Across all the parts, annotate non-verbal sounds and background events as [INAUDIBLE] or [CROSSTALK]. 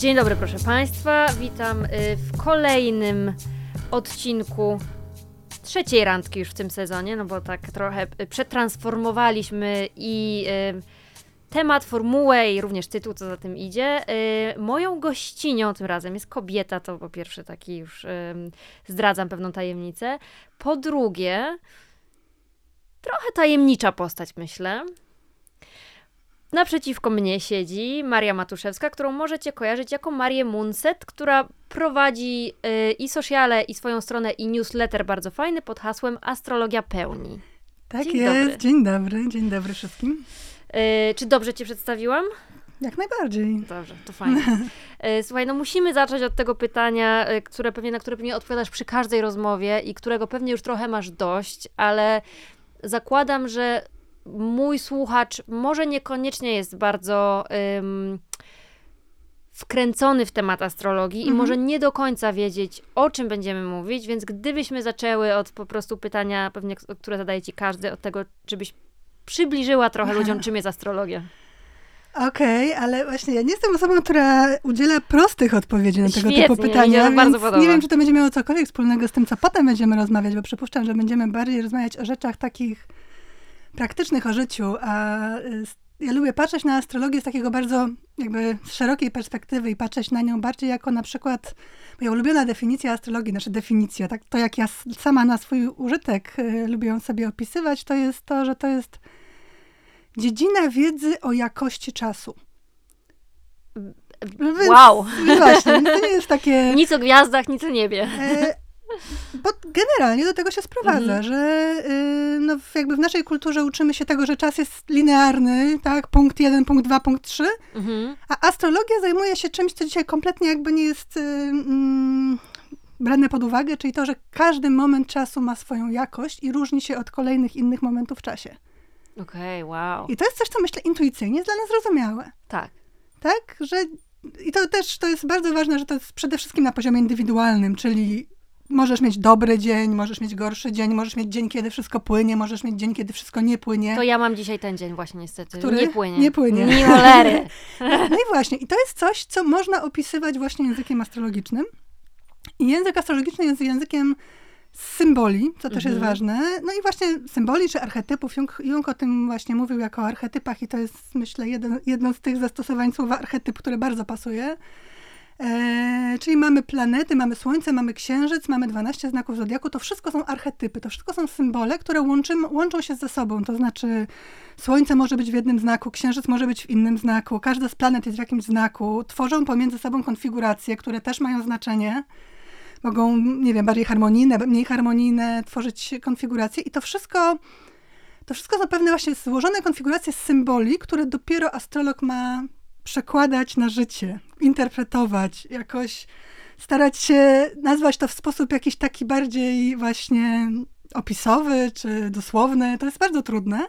Dzień dobry, proszę Państwa. Witam y, w kolejnym odcinku trzeciej randki już w tym sezonie, no bo tak trochę y, przetransformowaliśmy i y, temat, formułę i również tytuł, co za tym idzie. Moją gościnią tym razem jest kobieta, to po pierwsze taki już zdradzam pewną tajemnicę. Po drugie, trochę tajemnicza postać, myślę. Naprzeciwko mnie siedzi Maria Matuszewska, którą możecie kojarzyć jako Marię Munset, która prowadzi y, i sociale, i swoją stronę, i newsletter bardzo fajny pod hasłem Astrologia Pełni. Tak dzień jest, dobry. dzień dobry, dzień dobry wszystkim. Y, czy dobrze cię przedstawiłam? Jak najbardziej. Dobrze, to fajnie. [LAUGHS] Y, słuchaj, no musimy zacząć od tego pytania, y, które pewnie, na które pewnie odpowiadasz przy każdej rozmowie i którego pewnie już trochę masz dość, ale zakładam, że mój słuchacz może niekoniecznie jest bardzo wkręcony w temat astrologii mhm. i może nie do końca wiedzieć, o czym będziemy mówić, więc gdybyśmy zaczęły od po prostu pytania, pewnie, które zadaje ci każdy, od tego, żebyś przybliżyła trochę ludziom, [LAUGHS] czym jest astrologia. Okej, okay, ale właśnie ja nie jestem osobą, która udziela prostych odpowiedzi na tego Świetnie, typu pytania, więc bardzo podoba. nie wiem, czy to będzie miało cokolwiek wspólnego z tym, co potem będziemy rozmawiać, bo przypuszczam, że będziemy bardziej rozmawiać o rzeczach takich praktycznych o życiu, a y, ja lubię patrzeć na astrologię z takiego bardzo jakby szerokiej perspektywy i patrzeć na nią bardziej jako na przykład moja ulubiona definicja astrologii, nasza definicja, tak, to jak ja sama na swój użytek y, lubię ją sobie opisywać, to jest to, że to jest dziedzina wiedzy o jakości czasu. Więc, wow! Właśnie, to nie jest takie... [LAUGHS] Nic o gwiazdach, nic o niebie. E, bo generalnie do tego się sprowadza, mhm. że yy, no, jakby w naszej kulturze uczymy się tego, że czas jest linearny, tak? Punkt jeden, punkt dwa, punkt trzy. Mhm. A astrologia zajmuje się czymś, co dzisiaj kompletnie jakby nie jest yy, yy, brane pod uwagę, czyli to, że każdy moment czasu ma swoją jakość i różni się od kolejnych innych momentów w czasie. Okej, okay, wow. I to jest coś, co myślę intuicyjnie jest dla nas zrozumiałe. Tak. Tak, że i to też to jest bardzo ważne, że to jest przede wszystkim na poziomie indywidualnym, czyli możesz mieć dobry dzień, możesz mieć gorszy dzień, możesz mieć dzień, kiedy wszystko płynie, możesz mieć dzień, kiedy wszystko nie płynie. To ja mam dzisiaj ten dzień właśnie niestety. Który nie płynie. Nie płynie. Nie [LAUGHS] cholery. No i właśnie, i to jest coś, co można opisywać właśnie językiem astrologicznym. I język astrologiczny jest językiem symboli, co też mhm. jest ważne. No i właśnie symboli czy archetypów. Jung, Jung o tym właśnie mówił jako o archetypach i to jest, myślę, jeden, jedno z tych zastosowań słowa archetyp, które bardzo pasuje. E, czyli mamy planety, mamy Słońce, mamy Księżyc, mamy 12 znaków Zodiaku. To wszystko są archetypy, to wszystko są symbole, które łączą się ze sobą. To znaczy Słońce może być w jednym znaku, Księżyc może być w innym znaku, każda z planet jest w jakimś znaku. Tworzą pomiędzy sobą konfiguracje, które też mają znaczenie. Mogą, nie wiem, bardziej harmonijne, mniej harmonijne tworzyć konfiguracje i to wszystko to wszystko są pewne właśnie złożone konfiguracje symboli, które dopiero astrolog ma przekładać na życie, interpretować, jakoś starać się nazwać to w sposób jakiś taki bardziej właśnie opisowy czy dosłowny. To jest bardzo trudne.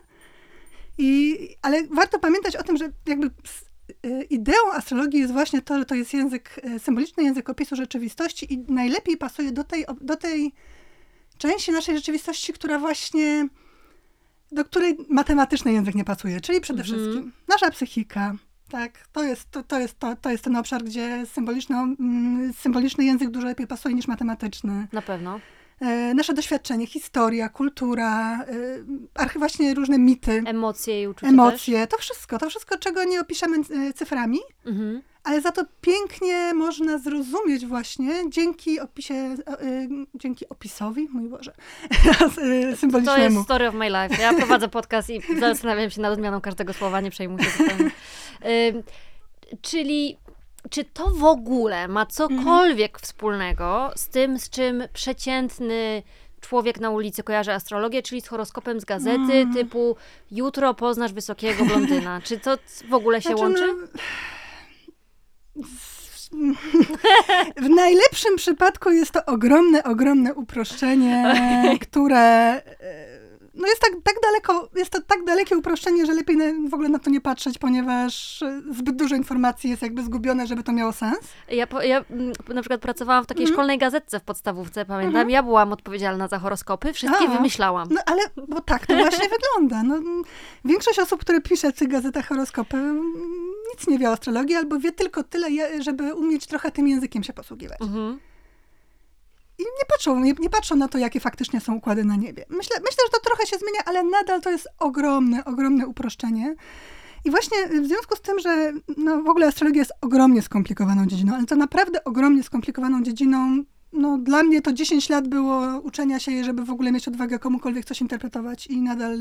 I, ale warto pamiętać o tym, że jakby y, ideą astrologii jest właśnie to, że to jest język, y, symboliczny język opisu rzeczywistości i najlepiej pasuje do tej, do tej części naszej rzeczywistości, która właśnie, do której matematyczny język nie pasuje, czyli przede mhm. wszystkim nasza psychika, tak, to jest, to, to, jest, to, to jest ten obszar, gdzie symboliczny, mm, symboliczny język dużo lepiej pasuje niż matematyczny. Na pewno. E, nasze doświadczenie, historia, kultura, e, właśnie różne mity. Emocje i uczucia Emocje, też. to wszystko, to wszystko, czego nie opiszemy e, cyframi. Mhm ale za to pięknie można zrozumieć właśnie dzięki opisie, dzięki opisowi, mój Boże, [LAUGHS] symbolicznemu. To jest story of my life. Ja prowadzę podcast i [LAUGHS] zastanawiam się nad odmianą każdego słowa, nie przejmuję się. Czyli czy to w ogóle ma cokolwiek mhm. wspólnego z tym, z czym przeciętny człowiek na ulicy kojarzy astrologię, czyli z horoskopem z gazety mm. typu jutro poznasz wysokiego blondyna. Czy to w ogóle się znaczy, łączy? No w najlepszym przypadku jest to ogromne, ogromne uproszczenie, [LAUGHS] które e, no jest tak, tak daleko, jest to tak dalekie uproszczenie, że lepiej w ogóle na to nie patrzeć, ponieważ zbyt dużo informacji jest jakby zgubione, żeby to miało sens. Ja, ja mm, na przykład pracowałam w takiej mm. szkolnej gazetce w podstawówce, pamiętam. Mm. Ja byłam odpowiedzialna za horoskopy, wszystkie wymyślałam. No ale, bo tak to właśnie [LAUGHS] wygląda. No, większość osób, które pisze w tych gazetach horoskopy, nic nie wie o astrologii, albo wie tylko tyle, żeby umieć trochę tym językiem się posługiwać. Mhm. I nie patrzą, nie, nie patrzą na to, jakie faktycznie są układy na niebie. Myślę, myślę, że to trochę się zmienia, ale nadal to jest ogromne, ogromne uproszczenie. I właśnie w związku z tym, że no, w ogóle astrologia jest ogromnie skomplikowaną dziedziną, ale to naprawdę ogromnie skomplikowaną dziedziną, no dla mnie to 10 lat było uczenia się jej, żeby w ogóle mieć odwagę komukolwiek coś interpretować i nadal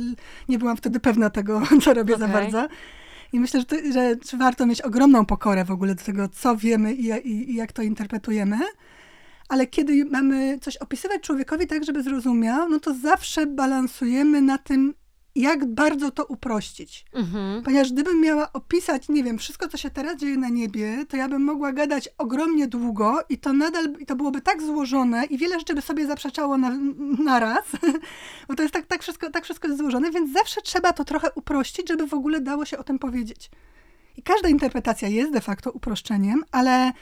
nie byłam wtedy pewna tego, [LAUGHS] co robię za Okej. bardzo. I myślę, że, że warto mieć ogromną pokorę w ogóle do tego, co wiemy i, i, i jak to interpretujemy. Ale kiedy mamy coś opisywać człowiekowi tak, żeby zrozumiał, no to zawsze balansujemy na tym, jak bardzo to uprościć. Mhm. Ponieważ gdybym miała opisać, nie wiem, wszystko, co się teraz dzieje na niebie, to ja bym mogła gadać ogromnie długo i to nadal, i to byłoby tak złożone i wiele rzeczy by sobie zaprzeczało na, naraz, [LAUGHS] bo to jest tak, tak, wszystko, tak wszystko jest złożone, więc zawsze trzeba to trochę uprościć, żeby w ogóle dało się o tym powiedzieć. I każda interpretacja jest de facto uproszczeniem, ale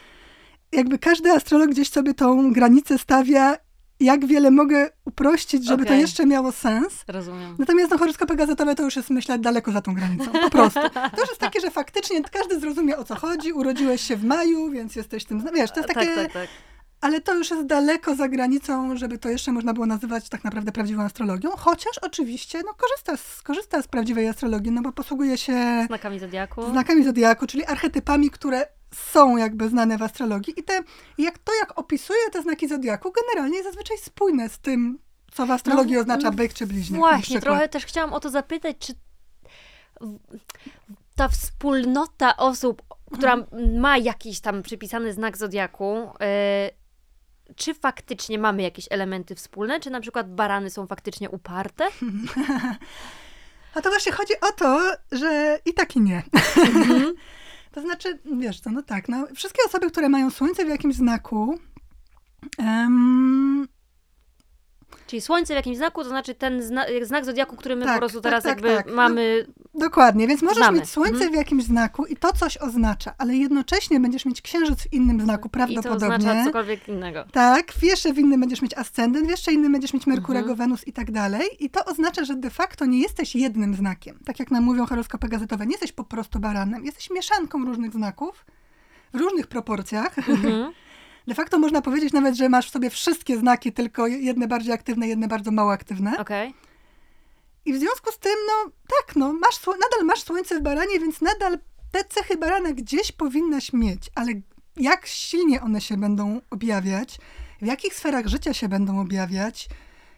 jakby każdy astrolog gdzieś sobie tą granicę stawia, jak wiele mogę uprościć, żeby to Okej. jeszcze miało sens. Rozumiem. Natomiast no, horoskopy gazetowe to już jest, myślę, daleko za tą granicą. Po prostu. To już jest takie, że faktycznie każdy zrozumie, o co chodzi. Urodziłeś się w maju, więc jesteś tym... Wiesz, to jest takie... Tak, tak, tak. Ale to już jest daleko za granicą, żeby to jeszcze można było nazywać tak naprawdę prawdziwą astrologią. Chociaż oczywiście no, korzysta, z, korzysta z prawdziwej astrologii, no bo posługuje się Znakami zodiaku. znakami zodiaku, czyli archetypami, które są jakby znane w astrologii. I te, jak to, jak opisuje te znaki zodiaku, generalnie jest zazwyczaj spójne z tym, co w astrologii No, oznacza no byk czy bliźniak. Właśnie, trochę też chciałam o to zapytać, czy ta wspólnota osób, która Mhm. ma jakiś tam przypisany znak zodiaku, e, czy faktycznie mamy jakieś elementy wspólne, czy na przykład barany są faktycznie uparte? [LAUGHS] A to właśnie chodzi o to, że i tak i nie. Mhm. [LAUGHS] To znaczy, wiesz co, no tak, no, wszystkie osoby, które mają słońce w jakimś znaku, em, Czyli słońce w jakimś znaku, to znaczy ten zna znak zodiaku, który my Tak, po prostu tak, teraz tak, jakby tak. No, mamy. Dokładnie, więc możesz Znamy. mieć słońce Mhm. w jakimś znaku i to coś oznacza, ale jednocześnie będziesz mieć księżyc w innym znaku I to prawdopodobnie. oznacza cokolwiek innego. Tak, w jeszcze w innym będziesz mieć ascendent, w jeszcze innym będziesz mieć Merkurego, Mhm. Wenus i tak dalej. I to oznacza, że de facto nie jesteś jednym znakiem. Tak jak nam mówią horoskopy gazetowe, nie jesteś po prostu baranem. Jesteś mieszanką różnych znaków w różnych proporcjach. Mhm. [LAUGHS] De facto można powiedzieć nawet, że masz w sobie wszystkie znaki, tylko jedne bardziej aktywne, jedne bardzo mało aktywne. Okej. I w związku z tym, no tak, no, masz, nadal masz słońce w baranie, więc nadal te cechy barana gdzieś powinnaś mieć, ale jak silnie one się będą objawiać, w jakich sferach życia się będą objawiać,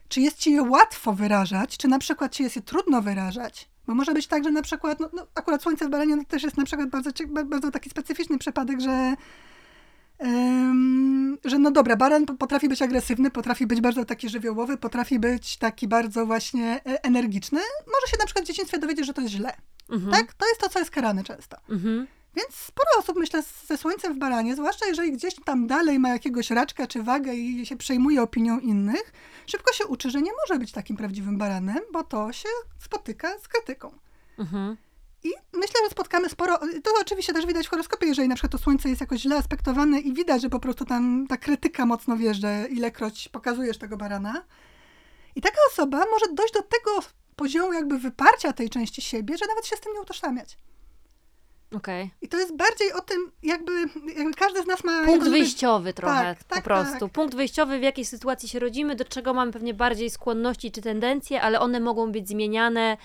czy jest ci je łatwo wyrażać, czy na przykład ci jest je trudno wyrażać. Bo może być tak, że na przykład, no, no akurat słońce w baranie no, to też jest na przykład bardzo, bardzo taki specyficzny przypadek, że że no dobra, baran po- potrafi być agresywny, potrafi być bardzo taki żywiołowy, potrafi być taki bardzo właśnie e, energiczny. Może się na przykład w dzieciństwie dowiedzieć, że to jest źle. Mhm. Tak? To jest to, co jest karane często. Mhm. Więc sporo osób, myślę, ze słońcem w baranie, zwłaszcza jeżeli gdzieś tam dalej ma jakiegoś raczka czy wagę i się przejmuje opinią innych, szybko się uczy, że nie może być takim prawdziwym baranem, bo to się spotyka z krytyką. Mhm. I myślę, że spotkamy sporo. To oczywiście też widać w horoskopie, jeżeli na przykład to słońce jest jakoś źle aspektowane i widać, że po prostu tam ta krytyka mocno wjeżdża, ilekroć pokazujesz tego barana. I taka osoba może dojść do tego poziomu jakby wyparcia tej części siebie, że nawet się z tym nie utożsamiać. Okej. I to jest bardziej o tym, jakby, jakby każdy z nas ma... Punkt jakby- wyjściowy trochę Tak, po tak, prostu. tak. Punkt wyjściowy, w jakiej sytuacji się rodzimy, do czego mamy pewnie bardziej skłonności czy tendencje, ale one mogą być zmieniane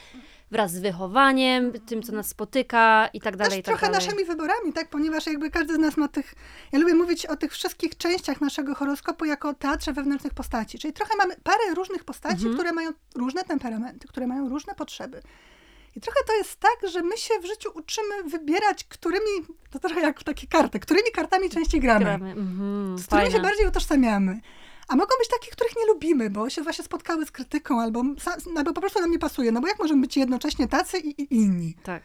wraz z wychowaniem, tym, co nas spotyka i tak dalej, Też i tak trochę dalej. naszymi wyborami, tak? Ponieważ jakby każdy z nas ma tych. Ja lubię mówić o tych wszystkich częściach naszego horoskopu jako o teatrze wewnętrznych postaci. Czyli trochę mamy parę różnych postaci, Mhm. które mają różne temperamenty, które mają różne potrzeby. I trochę to jest tak, że my się w życiu uczymy wybierać, którymi, to trochę jak takie karty, którymi kartami częściej gramy, Gramy. Mhm, z którymi się fajne. bardziej utożsamiamy. A mogą być takie, których nie lubimy, bo się właśnie spotkały z krytyką, albo, albo po prostu nam nie pasuje. No bo jak możemy być jednocześnie tacy i, i inni? Tak.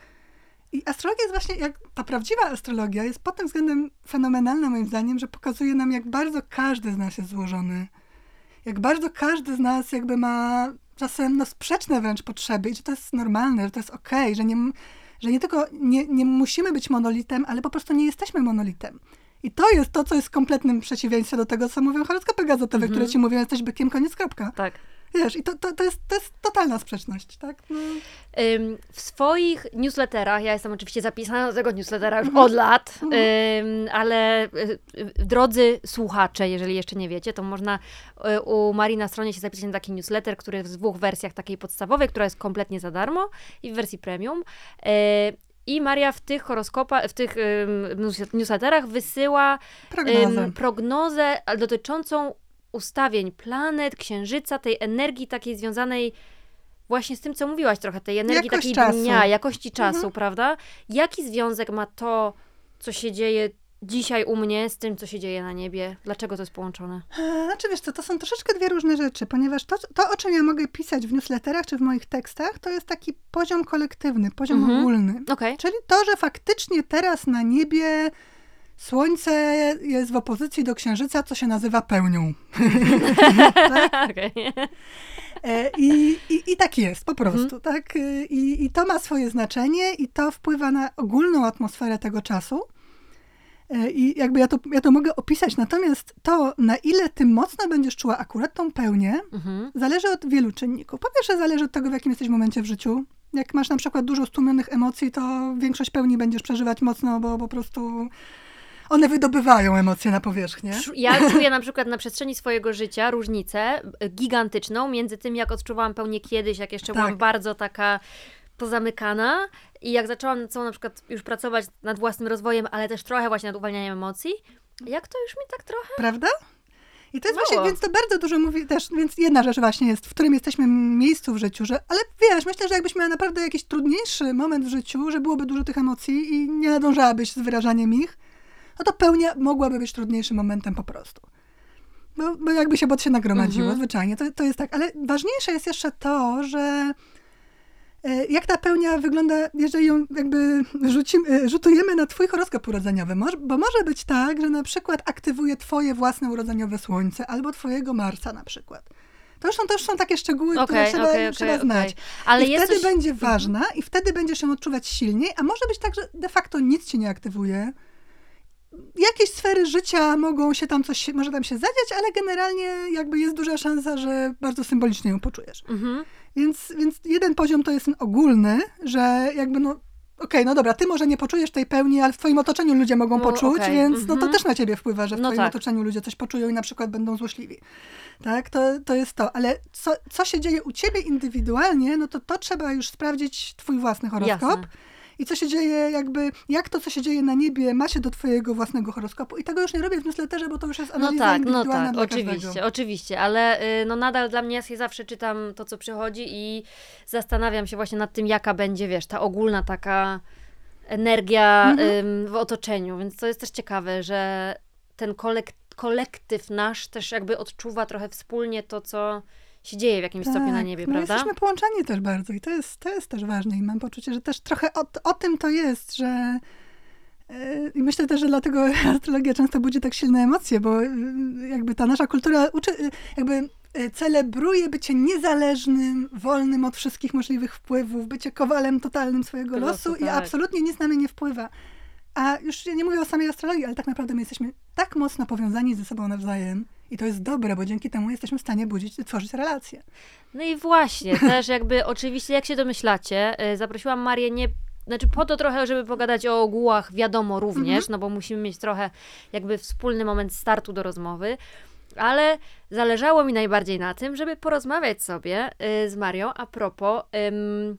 I astrologia jest właśnie, jak ta prawdziwa astrologia jest pod tym względem fenomenalna moim zdaniem, że pokazuje nam, jak bardzo każdy z nas jest złożony. Jak bardzo każdy z nas jakby ma czasem no, sprzeczne wręcz potrzeby i że to jest normalne, że to jest okej, że, nie, że nie tylko nie, nie musimy być monolitem, ale po prostu nie jesteśmy monolitem. I to jest to, co jest kompletnym przeciwieństwem do tego, co mówią horoskopy gazetowe, Mhm. które ci mówią, jesteś bykiem, koniec, kropka. Tak. Wiesz, i to, to, to, jest, to jest totalna sprzeczność, tak? No. W swoich newsletterach, ja jestem oczywiście zapisana do tego newslettera już od lat, ale y, drodzy słuchacze, jeżeli jeszcze nie wiecie, to można y, u Marii na stronie się zapisać na taki newsletter, który jest w dwóch wersjach, takiej podstawowej, która jest kompletnie za darmo i w wersji premium. I Maria w tych horoskopach, w tych newsletterach wysyła prognozę, prognozę dotyczącą ustawień planet, księżyca, tej energii takiej związanej właśnie z tym, co mówiłaś trochę, tej energii Jakość takiej czasu. dnia, jakości czasu, mhm. prawda? Jaki związek ma to, co się dzieje dzisiaj u mnie z tym, co się dzieje na niebie? Dlaczego to jest połączone? E, znaczy wiesz co, to są troszeczkę dwie różne rzeczy, ponieważ to, to, o czym ja mogę pisać w newsletterach czy w moich tekstach, to jest taki poziom kolektywny, poziom mhm. ogólny. Okay. Czyli to, że faktycznie teraz na niebie Słońce jest w opozycji do Księżyca, co się nazywa pełnią. [LAUGHS] tak? [LAUGHS] okay. E, I, i, I tak jest, po prostu, mhm. tak? I, I to ma swoje znaczenie i to wpływa na ogólną atmosferę tego czasu. E, I jakby ja to, ja to mogę opisać, natomiast to, na ile ty mocno będziesz czuła akurat tą pełnię, mhm. zależy od wielu czynników. Po pierwsze, zależy od tego, w jakim jesteś momencie w życiu. Jak masz na przykład dużo stłumionych emocji, to większość pełni będziesz przeżywać mocno, bo po prostu one wydobywają emocje na powierzchnię. Ja czuję na przykład na przestrzeni swojego życia różnicę gigantyczną między tym, jak odczuwałam pełnię kiedyś, jak jeszcze tak. byłam bardzo taka pozamykana i jak zaczęłam na przykład już pracować nad własnym rozwojem, ale też trochę właśnie nad uwalnianiem emocji, jak to już mi tak trochę... Prawda? I to jest Mało. właśnie, więc to bardzo dużo mówi też, więc jedna rzecz właśnie jest, w którym jesteśmy miejscu w życiu, że, ale wiesz, myślę, że jakbyś miała naprawdę jakiś trudniejszy moment w życiu, że byłoby dużo tych emocji i nie nadążałabyś z wyrażaniem ich, no to pełnia mogłaby być trudniejszym momentem po prostu. Bo, bo jakby się bot się nagromadziło, mhm. zwyczajnie, to, to jest tak. Ale ważniejsze jest jeszcze to, że jak ta pełnia wygląda, jeżeli ją jakby rzucimy, e, rzutujemy na twój horoskop urodzeniowy, bo może być tak, że na przykład aktywuje twoje własne urodzeniowe słońce albo twojego Marsa na przykład. To już są, to już są takie szczegóły, okay, które trzeba, okay, trzeba okay, znać. Ale I wtedy coś... będzie mhm. ważna i wtedy będziesz ją odczuwać silniej, a może być tak, że de facto nic ci nie aktywuje, jakieś sfery życia mogą się tam coś, może tam się zadziać, ale generalnie jakby jest duża szansa, że bardzo symbolicznie ją poczujesz. Mhm. Więc, więc jeden poziom to jest ten ogólny, że jakby no okej, okay, no dobra, ty może nie poczujesz tej pełni, ale w twoim otoczeniu ludzie mogą no, poczuć, okay. więc no to mhm. też na ciebie wpływa, że w no twoim tak. otoczeniu ludzie coś poczują i na przykład będą złośliwi. Tak, to, to jest to. Ale co, co się dzieje u ciebie indywidualnie, no to to trzeba już sprawdzić twój własny horoskop. Jasne i co się dzieje, jakby, jak to, co się dzieje na niebie, ma się do twojego własnego horoskopu. I tego już nie robię w newsletterze, bo to już jest no analiza no tak, No tak, oczywiście, każdego. oczywiście, ale y, no nadal dla mnie, ja się zawsze czytam to, co przychodzi i zastanawiam się właśnie nad tym, jaka będzie, wiesz, ta ogólna taka energia mhm. w otoczeniu, więc to jest też ciekawe, że ten kolek kolektyw nasz też jakby odczuwa trochę wspólnie to, co się dzieje w jakimś tak, stopniu na tak, niebie, no prawda? Jesteśmy połączeni też bardzo i to jest, to jest też ważne i mam poczucie, że też trochę o, o tym to jest, że e, i myślę też, że dlatego [LAUGHS] astrologia często budzi tak silne emocje, bo e, jakby ta nasza kultura uczy, jakby celebruje bycie niezależnym, wolnym od wszystkich możliwych wpływów, bycie kowalem totalnym swojego losu, losu tak. i absolutnie nic na mnie nie wpływa. A już nie mówię o samej astrologii, ale tak naprawdę my jesteśmy tak mocno powiązani ze sobą nawzajem, i to jest dobre, bo dzięki temu jesteśmy w stanie budzić, tworzyć relacje. No i właśnie, [LAUGHS] też jakby oczywiście, jak się domyślacie, y, zaprosiłam Marię nie znaczy po to trochę, żeby pogadać o ogółach, wiadomo również, mhm. no bo musimy mieć trochę jakby wspólny moment startu do rozmowy, ale zależało mi najbardziej na tym, żeby porozmawiać sobie y, z Marią a propos ym,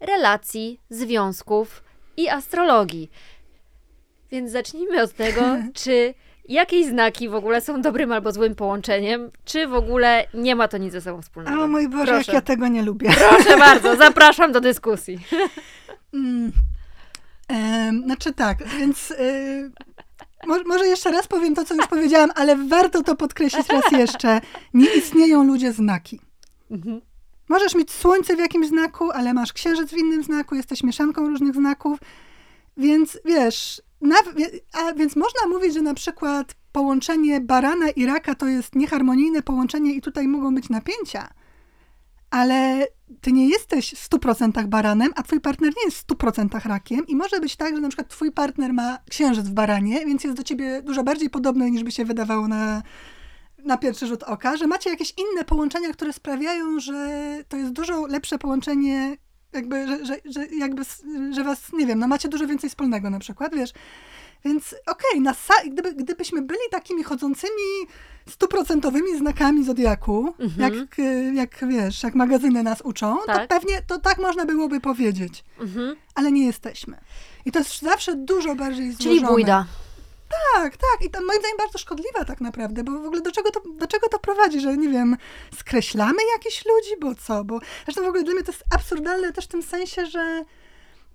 relacji, związków i astrologii. Więc zacznijmy od tego, [LAUGHS] czy Jakie znaki w ogóle są dobrym albo złym połączeniem? Czy w ogóle nie ma to nic ze sobą wspólnego? O mój Boże, Proszę. jak ja tego nie lubię. Proszę [LAUGHS] bardzo, zapraszam do dyskusji. Mm. E, znaczy tak, więc e, może jeszcze raz powiem to, co już powiedziałam, ale warto to podkreślić raz jeszcze. Nie istnieją ludzie znaki. Mhm. Możesz mieć słońce w jakimś znaku, ale masz księżyc w innym znaku, jesteś mieszanką różnych znaków, więc wiesz, na, a więc można mówić, że na przykład połączenie barana i raka to jest nieharmonijne połączenie i tutaj mogą być napięcia, ale ty nie jesteś w 100% baranem, a twój partner nie jest w 100% rakiem. I może być tak, że na przykład twój partner ma księżyc w baranie, więc jest do ciebie dużo bardziej podobny niż by się wydawało na na pierwszy rzut oka, że macie jakieś inne połączenia, które sprawiają, że to jest dużo lepsze połączenie, jakby, że, że, że, jakby, że was, nie wiem, no macie dużo więcej wspólnego na przykład, wiesz. Więc okej, okay, gdyby, gdybyśmy byli takimi chodzącymi stuprocentowymi znakami Zodiaku, mhm. jak, jak wiesz, jak magazyny nas uczą, tak. to pewnie to tak można byłoby powiedzieć. Mhm. Ale nie jesteśmy. I to jest zawsze dużo bardziej złożone. Czyli bójda. Tak, tak. I to moim zdaniem bardzo szkodliwa tak naprawdę, bo w ogóle do czego to, do czego to prowadzi, że nie wiem, skreślamy jakichś ludzi, bo co? Bo zresztą w ogóle dla mnie to jest absurdalne też w tym sensie, że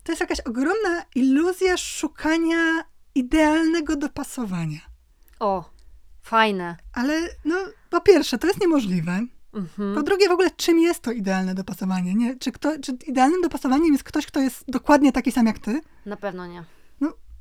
to jest jakaś ogromna iluzja szukania idealnego dopasowania. O, fajne. Ale no, po pierwsze, to jest niemożliwe. Mhm. Po drugie, w ogóle, czym jest to idealne dopasowanie? Nie? Czy, kto, czy idealnym dopasowaniem jest ktoś, kto jest dokładnie taki sam jak ty? Na pewno nie.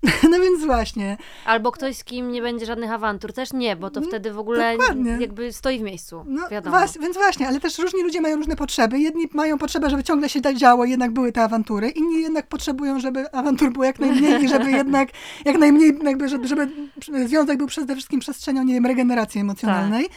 [LAUGHS] No więc właśnie. Albo ktoś, z kim nie będzie żadnych awantur. Też nie, bo to wtedy w ogóle Dokładnie. jakby stoi w miejscu. No, wiadomo. więc właśnie, ale też różni ludzie mają różne potrzeby. Jedni mają potrzebę, żeby ciągle się działo, jednak były te awantury. Inni jednak potrzebują, żeby awantur było jak najmniej i żeby [LAUGHS] jednak jak najmniej, jakby, żeby, żeby związek był przede wszystkim przestrzenią, nie wiem, regeneracji emocjonalnej. Tak.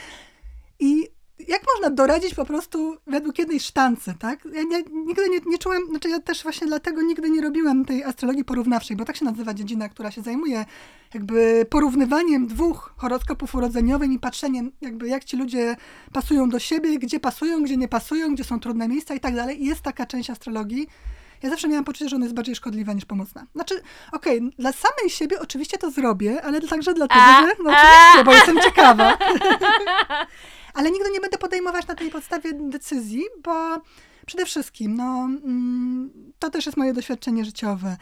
I jak można doradzić po prostu według jednej sztancy, tak? Ja nie, nigdy nie, nie czułam, znaczy ja też właśnie dlatego nigdy nie robiłam tej astrologii porównawczej, bo tak się nazywa dziedzina, która się zajmuje jakby porównywaniem dwóch horoskopów urodzeniowych i patrzeniem jakby jak ci ludzie pasują do siebie, gdzie pasują, gdzie nie pasują, gdzie są trudne miejsca i tak dalej. I jest taka część astrologii, ja zawsze miałam poczucie, że ona jest bardziej szkodliwa niż pomocna. Znaczy, okej, okay, dla samej siebie oczywiście to zrobię, ale także dlatego, że, no oczywiście, bo jestem ciekawa. [LAUGHS] ale nigdy nie będę podejmować na tej podstawie decyzji, bo przede wszystkim, no, mm, to też jest moje doświadczenie życiowe.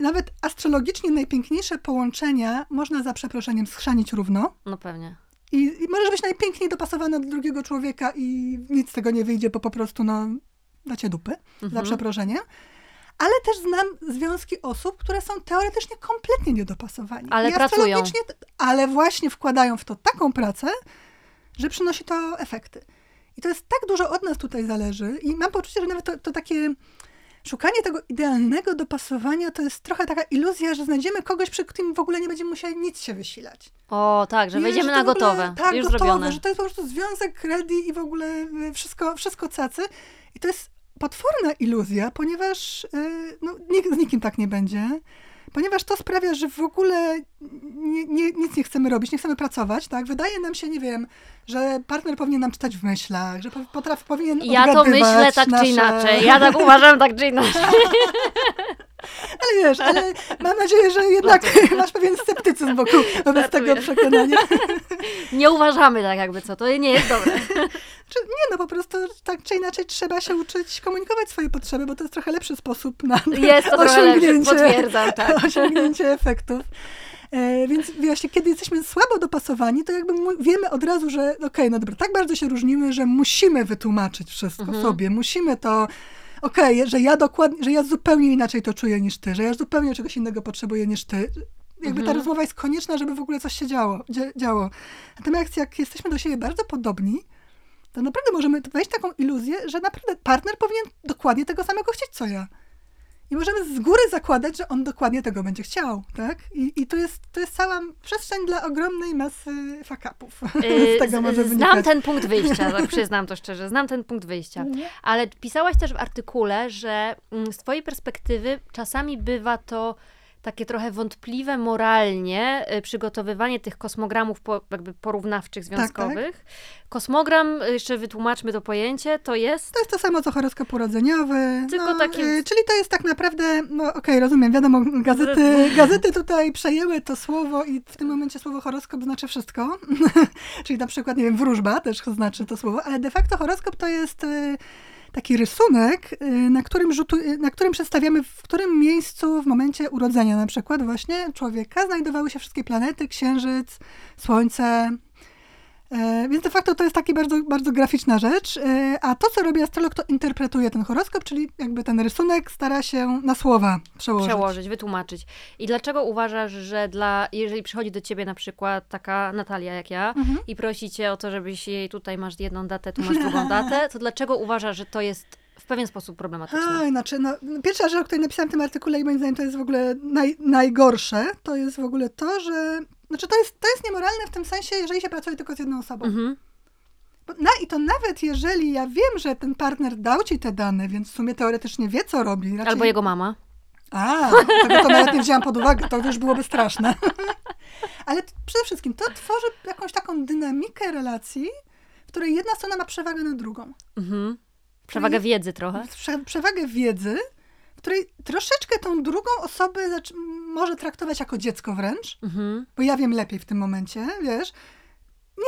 Nawet astrologicznie najpiękniejsze połączenia można za przeproszeniem schrzanić równo. No pewnie. I, I możesz być najpiękniej dopasowana do drugiego człowieka i nic z tego nie wyjdzie, bo po prostu, no, dacie dupy, mhm. za przeproszeniem. Ale też znam związki osób, które są teoretycznie kompletnie niedopasowani. Ale I pracują. Ale właśnie wkładają w to taką pracę, że przynosi to efekty. I to jest tak dużo od nas tutaj zależy i mam poczucie, że nawet to, to takie szukanie tego idealnego dopasowania to jest trochę taka iluzja, że znajdziemy kogoś, przy którym w ogóle nie będziemy musieli nic się wysilać. O, tak, że wejdziemy na gotowe. Tak, już gotowe, zrobione. że to jest po prostu związek ready i w ogóle y, wszystko, wszystko cacy. I to jest potworna iluzja, ponieważ yy, no, nikt, z nikim tak nie będzie ponieważ to sprawia, że w ogóle nie, nie, nic nie chcemy robić, nie chcemy pracować, tak? Wydaje nam się, nie wiem, że partner powinien nam czytać w myślach, że potrafi, powinien Ja to myślę tak nasze... czy inaczej. Ja tak uważam tak czy inaczej. [LAUGHS] Ale wiesz, ale mam nadzieję, że jednak masz pewien sceptycyzm wokół wobec tego przekonania. [LAUGHS] Nie uważamy tak jakby co, to nie jest dobre. [LAUGHS] Nie, no po prostu tak czy inaczej trzeba się uczyć komunikować swoje potrzeby, bo to jest trochę lepszy sposób na jest to osiągnięcie, lepszy, tak. [LAUGHS] osiągnięcie efektów. E, więc właśnie, kiedy jesteśmy słabo dopasowani, to jakby wiemy od razu, że okej, okay, no dobra, tak bardzo się różnimy, że musimy wytłumaczyć wszystko mhm. sobie, musimy to okej, okay, że ja dokładnie, że ja zupełnie inaczej to czuję niż ty, że ja zupełnie czegoś innego potrzebuję niż ty. Jakby mhm. ta rozmowa jest konieczna, żeby w ogóle coś się działo. działo. Natomiast jak jesteśmy do siebie bardzo podobni, to naprawdę możemy wejść taką iluzję, że naprawdę partner powinien dokładnie tego samego chcieć, co ja. I możemy z góry zakładać, że on dokładnie tego będzie chciał, tak? I, i to, jest, to jest cała przestrzeń dla ogromnej masy fakapów. Yy, [LAUGHS] z tego może znam ten punkt wyjścia, [LAUGHS] tak przyznam to szczerze, znam ten punkt wyjścia. Mhm. Ale pisałaś też w artykule, że mm, z twojej perspektywy czasami bywa to takie trochę wątpliwe moralnie y, przygotowywanie tych kosmogramów po, jakby porównawczych, związkowych. Tak, tak. Kosmogram, y, jeszcze wytłumaczmy to pojęcie, to jest... To jest to samo, co horoskop urodzeniowy. Tylko no, takie... Y, czyli to jest tak naprawdę, no okej, okay, rozumiem, wiadomo, gazety, [LAUGHS] gazety tutaj przejęły to słowo i w tym momencie słowo horoskop znaczy wszystko. [LAUGHS] czyli na przykład, nie wiem, wróżba też znaczy to słowo, ale de facto horoskop to jest taki rysunek, y, na którym, rzutu, y, na którym przedstawiamy, w którym miejscu w momencie urodzenia. Na przykład właśnie człowieka znajdowały się wszystkie planety, księżyc, słońce, więc de facto to jest taka bardzo, bardzo graficzna rzecz. E, a to, co robi astrolog, to interpretuje ten horoskop, czyli jakby ten rysunek stara się na słowa przełożyć. Przełożyć, wytłumaczyć. I dlaczego uważasz, że dla, jeżeli przychodzi do ciebie na przykład taka Natalia jak ja mhm. i prosi cię o to, żebyś jej tutaj masz jedną datę, tu masz drugą [LAUGHS] datę, to dlaczego uważasz, że to jest w pewien sposób problematyczne? Oj, znaczy, no, pierwsza rzecz, o której napisałam w tym artykule i moim zdaniem to jest w ogóle naj, najgorsze, to jest w ogóle to, że Znaczy to jest, to jest niemoralne w tym sensie, jeżeli się pracuje tylko z jedną osobą. Mhm. Na, I to nawet jeżeli ja wiem, że ten partner dał ci te dane, więc w sumie teoretycznie wie, co robi. Raczej... Albo jego mama. A, tego to nawet nie wzięłam pod uwagę, to już byłoby straszne. [LAUGHS] Ale przede wszystkim to tworzy jakąś taką dynamikę relacji, w której jedna strona ma przewagę nad drugą. Mhm. Przewagę wiedzy trochę. Prze- przewagę wiedzy, której troszeczkę tą drugą osobę może traktować jako dziecko wręcz, Mhm. bo ja wiem lepiej w tym momencie, wiesz.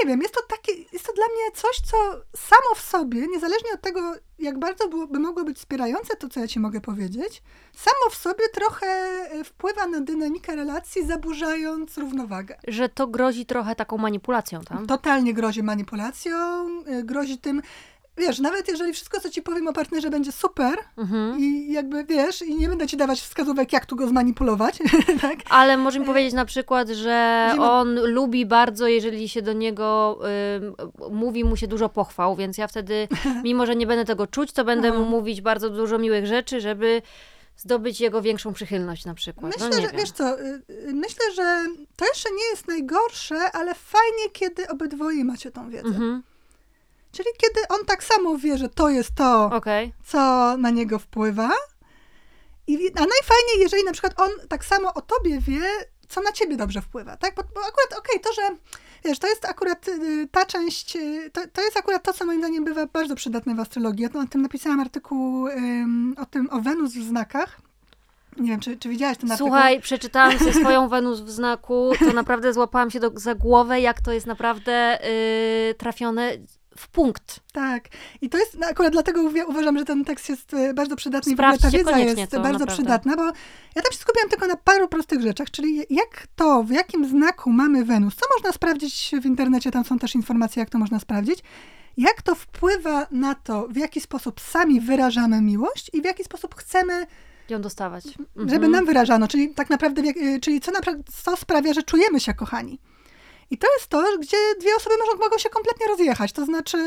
Nie wiem, jest to takie, jest to dla mnie coś, co samo w sobie, niezależnie od tego, jak bardzo byłoby, mogło być wspierające to, co ja ci mogę powiedzieć, samo w sobie trochę e, wpływa na dynamikę relacji, zaburzając równowagę. Że to grozi trochę taką manipulacją, tak? Totalnie grozi manipulacją, y, grozi tym, wiesz, nawet jeżeli wszystko, co ci powiem o partnerze będzie super Mhm. i jakby, wiesz, i nie będę ci dawać wskazówek, jak tu go zmanipulować, [LAUGHS] tak? Ale może mi powiedzieć na przykład, że on lubi bardzo, jeżeli się do niego ym, mówi mu się dużo pochwał, więc ja wtedy, [LAUGHS] mimo że nie będę tego czuć, to będę mu No. mówić bardzo dużo miłych rzeczy, żeby zdobyć jego większą przychylność na przykład. Myślę, no że, wiem. wiesz co, y, y, myślę, że to jeszcze nie jest najgorsze, ale fajnie, kiedy obydwoje macie tą wiedzę. Mhm. Czyli kiedy on tak samo wie, że to jest to, Okej. co na niego wpływa. I, a najfajniej, jeżeli na przykład on tak samo o tobie wie, co na ciebie dobrze wpływa, tak? Bo, bo akurat, okej, to, że wiesz, to jest akurat y, ta część, y, to, to jest akurat to, co moim zdaniem bywa bardzo przydatne w astrologii. Ja to, o tym napisałam artykuł o tym, o Wenus w znakach. Nie wiem, czy, czy widziałaś ten artykuł? Słuchaj, przeczytałam sobie swoją Wenus w znaku, to naprawdę złapałam się do, za głowę, jak to jest naprawdę y, trafione w punkt. Tak. I to jest, no akurat dlatego uważam, że ten tekst jest e, bardzo przydatny i w ogóle ta Sprawdźcie wiedza jest to, bardzo naprawdę. przydatna, bo ja tam się skupiłam tylko na paru prostych rzeczach, czyli jak to, w jakim znaku mamy Wenus, co można sprawdzić w internecie, tam są też informacje, jak to można sprawdzić, jak to wpływa na to, w jaki sposób sami wyrażamy miłość i w jaki sposób chcemy, Ją dostawać. Mhm. żeby nam wyrażano, czyli tak naprawdę, e, czyli co, co sprawia, że czujemy się kochani. I to jest to, gdzie dwie osoby mogą, mogą się kompletnie rozjechać. To znaczy,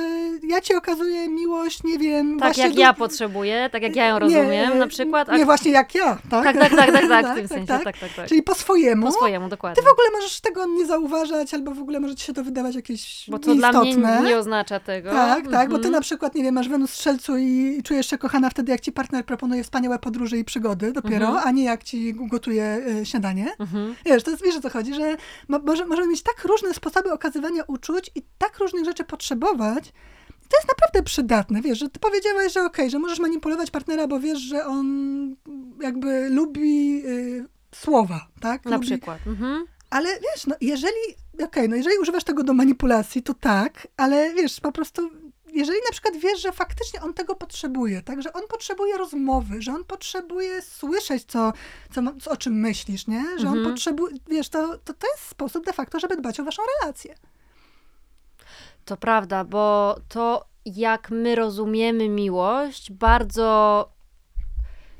ja ci okazuję miłość, nie wiem. Tak jak ja potrzebuję, tak jak ja ją rozumiem na przykład. Nie, właśnie jak ja, tak? tak, tak, tak, tak, tak, [LAUGHS] w tym sensie, tak, tak, tak. Czyli po swojemu. Po swojemu, Ty dokładnie. w ogóle możesz tego nie zauważać, albo w ogóle może ci się to wydawać jakieś Bo to dla mnie nie oznacza tego. Tak, tak, bo ty Mhm. na przykład, nie wiem, masz Wenus strzelcu i czujesz się kochana wtedy, jak ci partner proponuje wspaniałe podróże i przygody dopiero, Mhm. a nie jak ci gotuje y, śniadanie. Mhm. Wiesz, to jest, wiesz o co chodzi, że mo, może, możemy mieć tak różne sposoby okazywania uczuć i tak różnych rzeczy potrzebować. To jest naprawdę przydatne, wiesz, że ty powiedziałaś, że okej, że możesz manipulować partnera, bo wiesz, że on jakby lubi y, słowa, tak? Na lubi, przykład. Mhm. Ale wiesz, no jeżeli, okej, no jeżeli używasz tego do manipulacji, to tak, ale wiesz, po prostu, jeżeli na przykład wiesz, że faktycznie on tego potrzebuje, tak, że on potrzebuje rozmowy, że on potrzebuje słyszeć, co, co, co o czym myślisz, nie, że on Mhm. potrzebuje, wiesz, to, to, to jest sposób de facto, żeby dbać o waszą relację. To prawda, bo to jak my rozumiemy miłość, bardzo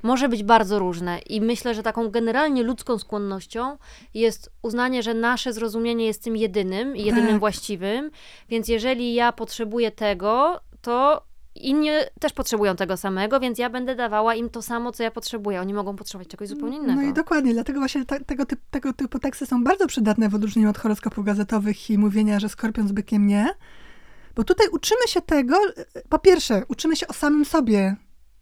może być bardzo różne. I myślę, że taką generalnie ludzką skłonnością jest uznanie, że nasze zrozumienie jest tym jedynym, i jedynym Tak. właściwym. Więc jeżeli ja potrzebuję tego, to inni też potrzebują tego samego, więc ja będę dawała im to samo, co ja potrzebuję. Oni mogą potrzebować czegoś zupełnie innego. No i dokładnie, dlatego właśnie ta, tego, typ, tego typu teksty są bardzo przydatne w odróżnieniu od horoskopów gazetowych i mówienia, że skorpion z bykiem nie. Bo tutaj uczymy się tego, po pierwsze, uczymy się o samym sobie,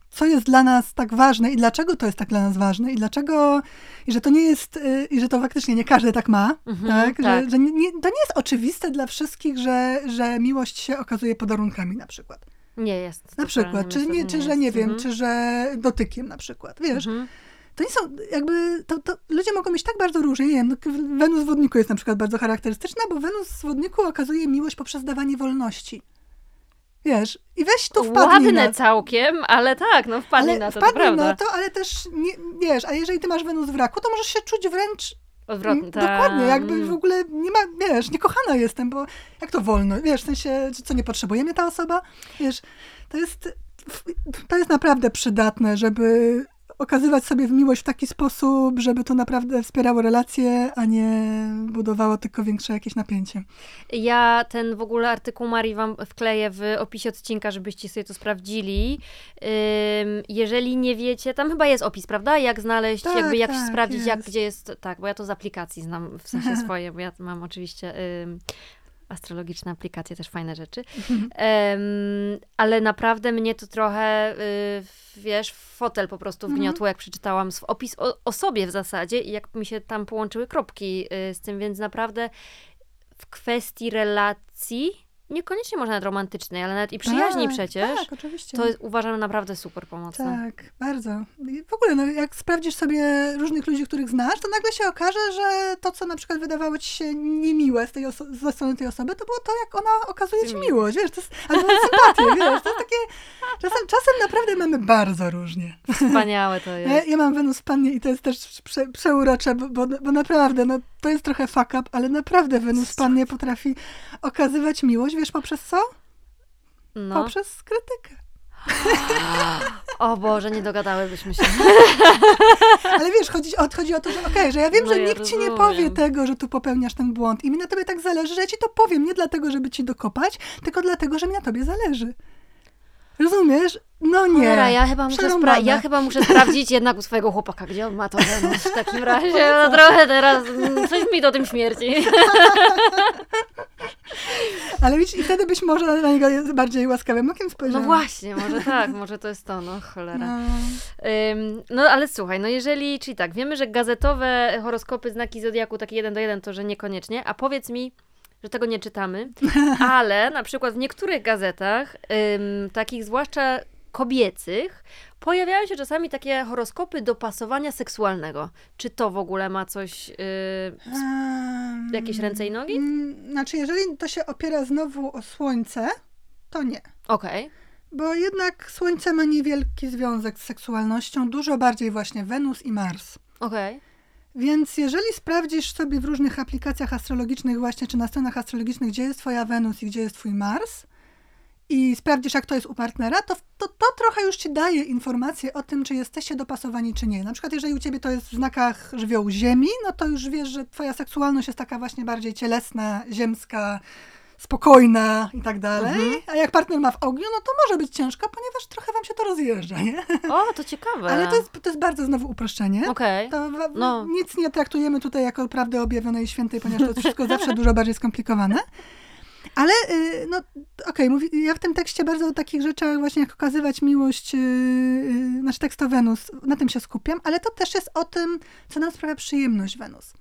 co jest dla nas tak ważne i dlaczego to jest tak dla nas ważne i dlaczego, i że to nie jest, y, i że to faktycznie nie każdy tak ma, Mhm, tak? tak. Że, że nie, nie, to nie jest oczywiste dla wszystkich, że, że miłość się okazuje podarunkami na przykład. Nie jest. Na przykład, czy, nie, czy że jest. nie wiem, Mhm. czy że dotykiem na przykład, wiesz. Mhm. To nie są, jakby, to, to ludzie mogą mieć tak bardzo różnie, nie wiem, no, Wenus w wodniku jest na przykład bardzo charakterystyczna, bo Wenus w wodniku okazuje miłość poprzez dawanie wolności. Wiesz, i weź tu wpadnij Ładne na całkiem, ale tak, no wpadnij ale na to, to wpadnij na to, ale też, nie, wiesz, a jeżeli ty masz Wenus w raku, to możesz się czuć wręcz Odwrotnie, Mm, tak. Dokładnie, jakby w ogóle nie ma, wiesz, niekochana jestem, bo jak to wolno, wiesz, w sensie, co nie potrzebuje mnie ta osoba, wiesz, to jest, to jest naprawdę przydatne, żeby okazywać sobie w miłość w taki sposób, żeby to naprawdę wspierało relacje, a nie budowało tylko większe jakieś napięcie. Ja ten w ogóle artykuł Marii wam wkleję w opisie odcinka, żebyście sobie to sprawdzili. Jeżeli nie wiecie, tam chyba jest opis, prawda? Jak znaleźć, Tak, jakby jak tak, sprawdzić, jak gdzie jest. Tak, bo ja to z aplikacji znam, w sensie [LAUGHS] swoje, bo ja mam oczywiście astrologiczne aplikacje, też fajne rzeczy. Em, ale naprawdę mnie to trochę, y, wiesz, fotel po prostu Mhm. wgniotło, jak przeczytałam opis o, o sobie w zasadzie i jak mi się tam połączyły kropki y, z tym, więc naprawdę w kwestii relacji, niekoniecznie może nawet romantycznej, ale nawet i przyjaźni tak, przecież, Tak, oczywiście. to jest, uważam naprawdę super pomocne. Tak, bardzo. I w ogóle, no, jak sprawdzisz sobie różnych ludzi, których znasz, to nagle się okaże, że to, co na przykład wydawało ci się niemiłe z tej ze strony tej osoby, to było to, jak ona okazuje ci Miłe. miłość, wiesz, to jest, albo [LAUGHS] sympatię, wiesz, to jest takie, czasem, czasem naprawdę mamy bardzo różnie. Wspaniałe to Ja, [LAUGHS] jest. ja mam Wenus pannie i to jest też prze, przeurocze, bo, bo, bo naprawdę, no, to jest trochę fuck up, ale naprawdę Wenus pannie potrafi okazywać miłość, wiesz, poprzez co? No. Poprzez krytykę. [GASPS] O Boże, nie dogadałybyśmy się. [LAUGHS] Ale wiesz, chodzi, o, chodzi o to, że okej, że ja wiem, No że ja nikt ci nie rozumiem. powie tego, że tu popełniasz ten błąd i mi na tobie tak zależy, że ja ci to powiem, nie dlatego, żeby ci dokopać, tylko dlatego, że mi na tobie zależy. Rozumiesz? No nie. Cholera, ja chyba, muszę spra- ja chyba muszę [LAUGHS] sprawdzić jednak u swojego chłopaka, gdzie on ma to Wenus w takim razie. [LAUGHS] No trochę teraz, mm, coś mi do tym śmierci. [LAUGHS] Ale widzisz, i wtedy byś może na niego bardziej łaskawym okiem spojrzała. No właśnie, może tak, może to jest to, no cholera. No. Ym, no ale słuchaj, no jeżeli, czyli tak, wiemy, że gazetowe horoskopy, znaki zodiaku, takie jeden do jeden, to że niekoniecznie, a powiedz mi, że tego nie czytamy, [LAUGHS] ale na przykład w niektórych gazetach, ym, takich zwłaszcza kobiecych, pojawiają się czasami takie horoskopy dopasowania seksualnego. Czy to w ogóle ma coś... Yy, Em, Jakieś ręce i nogi? mm, Znaczy, jeżeli to się opiera znowu o słońce, to nie. Okej, Bo jednak słońce ma niewielki związek z seksualnością, dużo bardziej właśnie Wenus i Mars. okej. Więc jeżeli sprawdzisz sobie w różnych aplikacjach astrologicznych właśnie, czy na stronach astrologicznych, gdzie jest twoja Wenus i gdzie jest twój Mars i sprawdzisz, jak to jest u partnera, to, to, to trochę już ci daje informację o tym, czy jesteście dopasowani, czy nie. Na przykład, jeżeli u ciebie to jest w znakach żywiołu ziemi, no to już wiesz, że twoja seksualność jest taka właśnie bardziej cielesna, ziemska, spokojna i tak dalej. Mhm. A jak partner ma w ogniu, no to może być ciężko, ponieważ trochę wam się to rozjeżdża, nie? O, to ciekawe. Ale to jest, to jest bardzo znowu uproszczenie. Okej. Wa- No. nic nie traktujemy tutaj jako prawdy objawionej świętej, ponieważ to jest wszystko [LAUGHS] zawsze dużo bardziej skomplikowane. Ale, y, no okej, mówi ja w tym tekście bardzo o takich rzeczach właśnie jak okazywać miłość, yy, yy, nasz tekst o Wenus, na tym się skupiam, ale to też jest o tym, co nam sprawia przyjemność Wenus.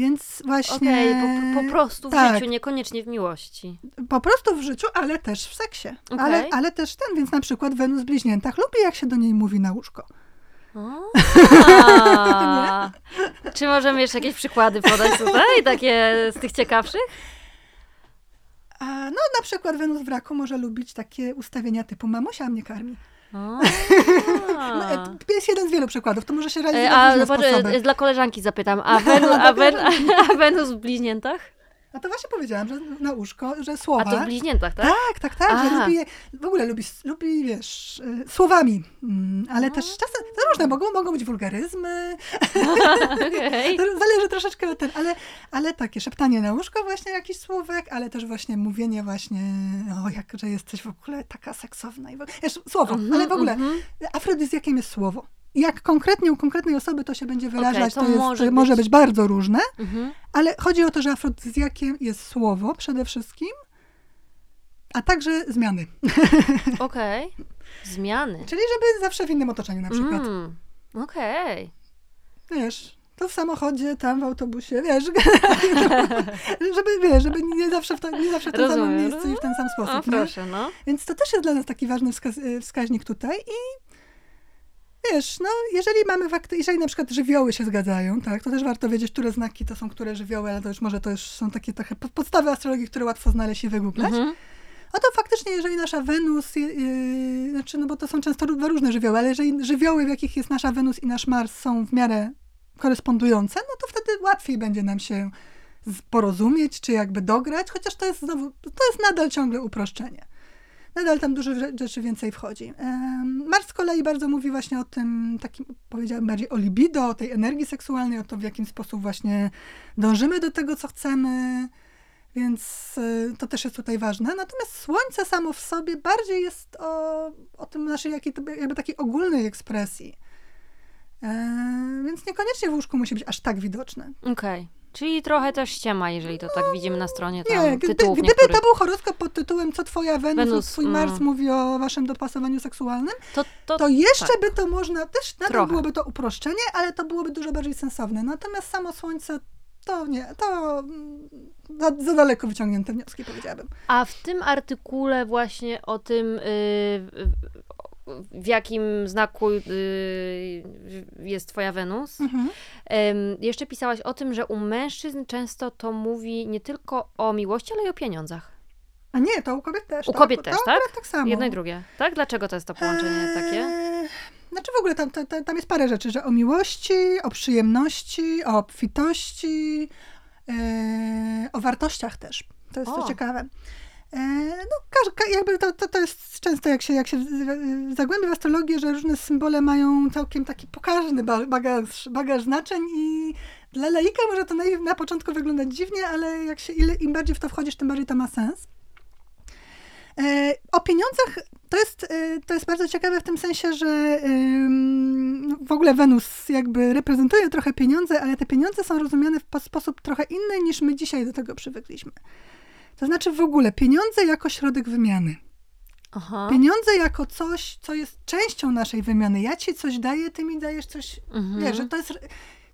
Więc właśnie... Okej, po, po prostu w tak. życiu, niekoniecznie w miłości. Po prostu w życiu, ale też w seksie. Okej. Ale, ale też ten, więc na przykład Wenus w bliźniętach lubi, jak się do niej mówi na łóżko. A. [LAUGHS] Czy możemy jeszcze jakieś przykłady podać tutaj, takie z tych ciekawszych? A, no na przykład Wenus w raku może lubić takie ustawienia typu mamusia mnie karmi. A. No, e, jest jeden z wielu przykładów, to może się E, realizować A, w różne sposoby. e, dla koleżanki zapytam, a, Wenu, a, Wen, [LAUGHS] a Wenus w bliźniętach? A to właśnie powiedziałam, że na łóżko, że słowa... A to w bliźniętach, tak? Tak, tak, tak, że lubi, w ogóle lubi, lubi wiesz, y, słowami, Mm, ale też czasem, to różne, mogą, mogą być wulgaryzmy, [LAUGHS] Okej. to zależy troszeczkę od ten, ale, ale takie szeptanie na łóżko właśnie jakiś słówek, ale też właśnie mówienie właśnie, o jak, że jesteś w ogóle taka seksowna i w ogóle, wiesz, słowo, Mhm, ale w ogóle mhm. afrodyzjakiem jest słowo. Jak konkretnie u konkretnej osoby to się będzie wyrażać, to to, jest, może być- być bardzo różne, Mhm. ale chodzi o to, że afrodyzjakiem jest słowo przede wszystkim, a także zmiany. [LAUGHS] Okej. Zmiany. Czyli żeby zawsze w innym otoczeniu na przykład. Mm. Okej. Wiesz, to w samochodzie, tam w autobusie, wiesz, [LAUGHS] żeby, wiesz, żeby nie zawsze w, to, nie zawsze w tym samym miejscu i w ten sam O, sposób. nie? proszę, no. Więc to też jest dla nas taki ważny y, wskaźnik tutaj i wiesz, no jeżeli mamy fakty, jeżeli na przykład żywioły się zgadzają, tak, to też warto wiedzieć, które znaki to są, które żywioły, ale to już może to już są takie trochę po- podstawy astrologii, które łatwo znaleźć i wygooglać. Mhm. No to faktycznie, jeżeli nasza Wenus, yy, znaczy, no bo to są często dwa różne żywioły, ale jeżeli żywioły, w jakich jest nasza Wenus i nasz Mars są w miarę korespondujące, no to wtedy łatwiej będzie nam się porozumieć, czy jakby dograć, chociaż to jest znowu, to jest nadal ciągle uproszczenie. Nadal tam dużo rzeczy więcej wchodzi. Mars z kolei bardzo mówi właśnie o tym, takim powiedziałabym bardziej o libido, o tej energii seksualnej, o to w jakim sposób właśnie dążymy do tego, co chcemy, więc y, to też jest tutaj ważne. Natomiast Słońce samo w sobie bardziej jest o, o tym naszej jakiej, jakby takiej ogólnej ekspresji. E, więc niekoniecznie w łóżku musi być aż tak widoczne. Okej. Okay. Czyli trochę też ściema, jeżeli to tak widzimy na stronie tam nie, tytułów gdyby niektórych. to był horoskop pod tytułem Co twoja Wenus, Wenus twój Mars mm. mówi o waszym dopasowaniu seksualnym, to, to, to jeszcze tak. by to można, też nadal byłoby to uproszczenie, ale to byłoby dużo bardziej sensowne. Natomiast samo Słońce to nie, to za, za, daleko wyciągnięte wnioski, powiedziałabym. A w tym artykule właśnie o tym, yy, w jakim znaku yy, jest twoja Wenus, mhm. yy, jeszcze pisałaś o tym, że u mężczyzn często to mówi nie tylko o miłości, ale i o pieniądzach. A nie, to u kobiet też. U tak? kobiet to, też, tak? tak samo. Jedno i drugie. Tak? Dlaczego to jest to połączenie eee... takie? Znaczy w ogóle tam, tam, tam jest parę rzeczy, że o miłości, o przyjemności, o obfitości, yy, o wartościach też. To jest o. to ciekawe. Yy, no, jakby to, to, to jest często, jak się, jak się zagłębia w astrologię, że różne symbole mają całkiem taki pokaźny bagaż, bagaż znaczeń i dla laika może to na, na początku wyglądać dziwnie, ale jak się, ile, im bardziej w to wchodzisz, tym bardziej to ma sens. E, o pieniądzach to jest, e, to jest bardzo ciekawe w tym sensie, że no, w ogóle Wenus jakby reprezentuje trochę pieniądze, ale te pieniądze są rozumiane w sposób trochę inny niż my dzisiaj do tego przywykliśmy. To znaczy w ogóle pieniądze jako środek wymiany. Aha. Pieniądze jako coś, co jest częścią naszej wymiany. Ja ci coś daję, ty mi dajesz coś. Mhm. Wiesz, że to jest.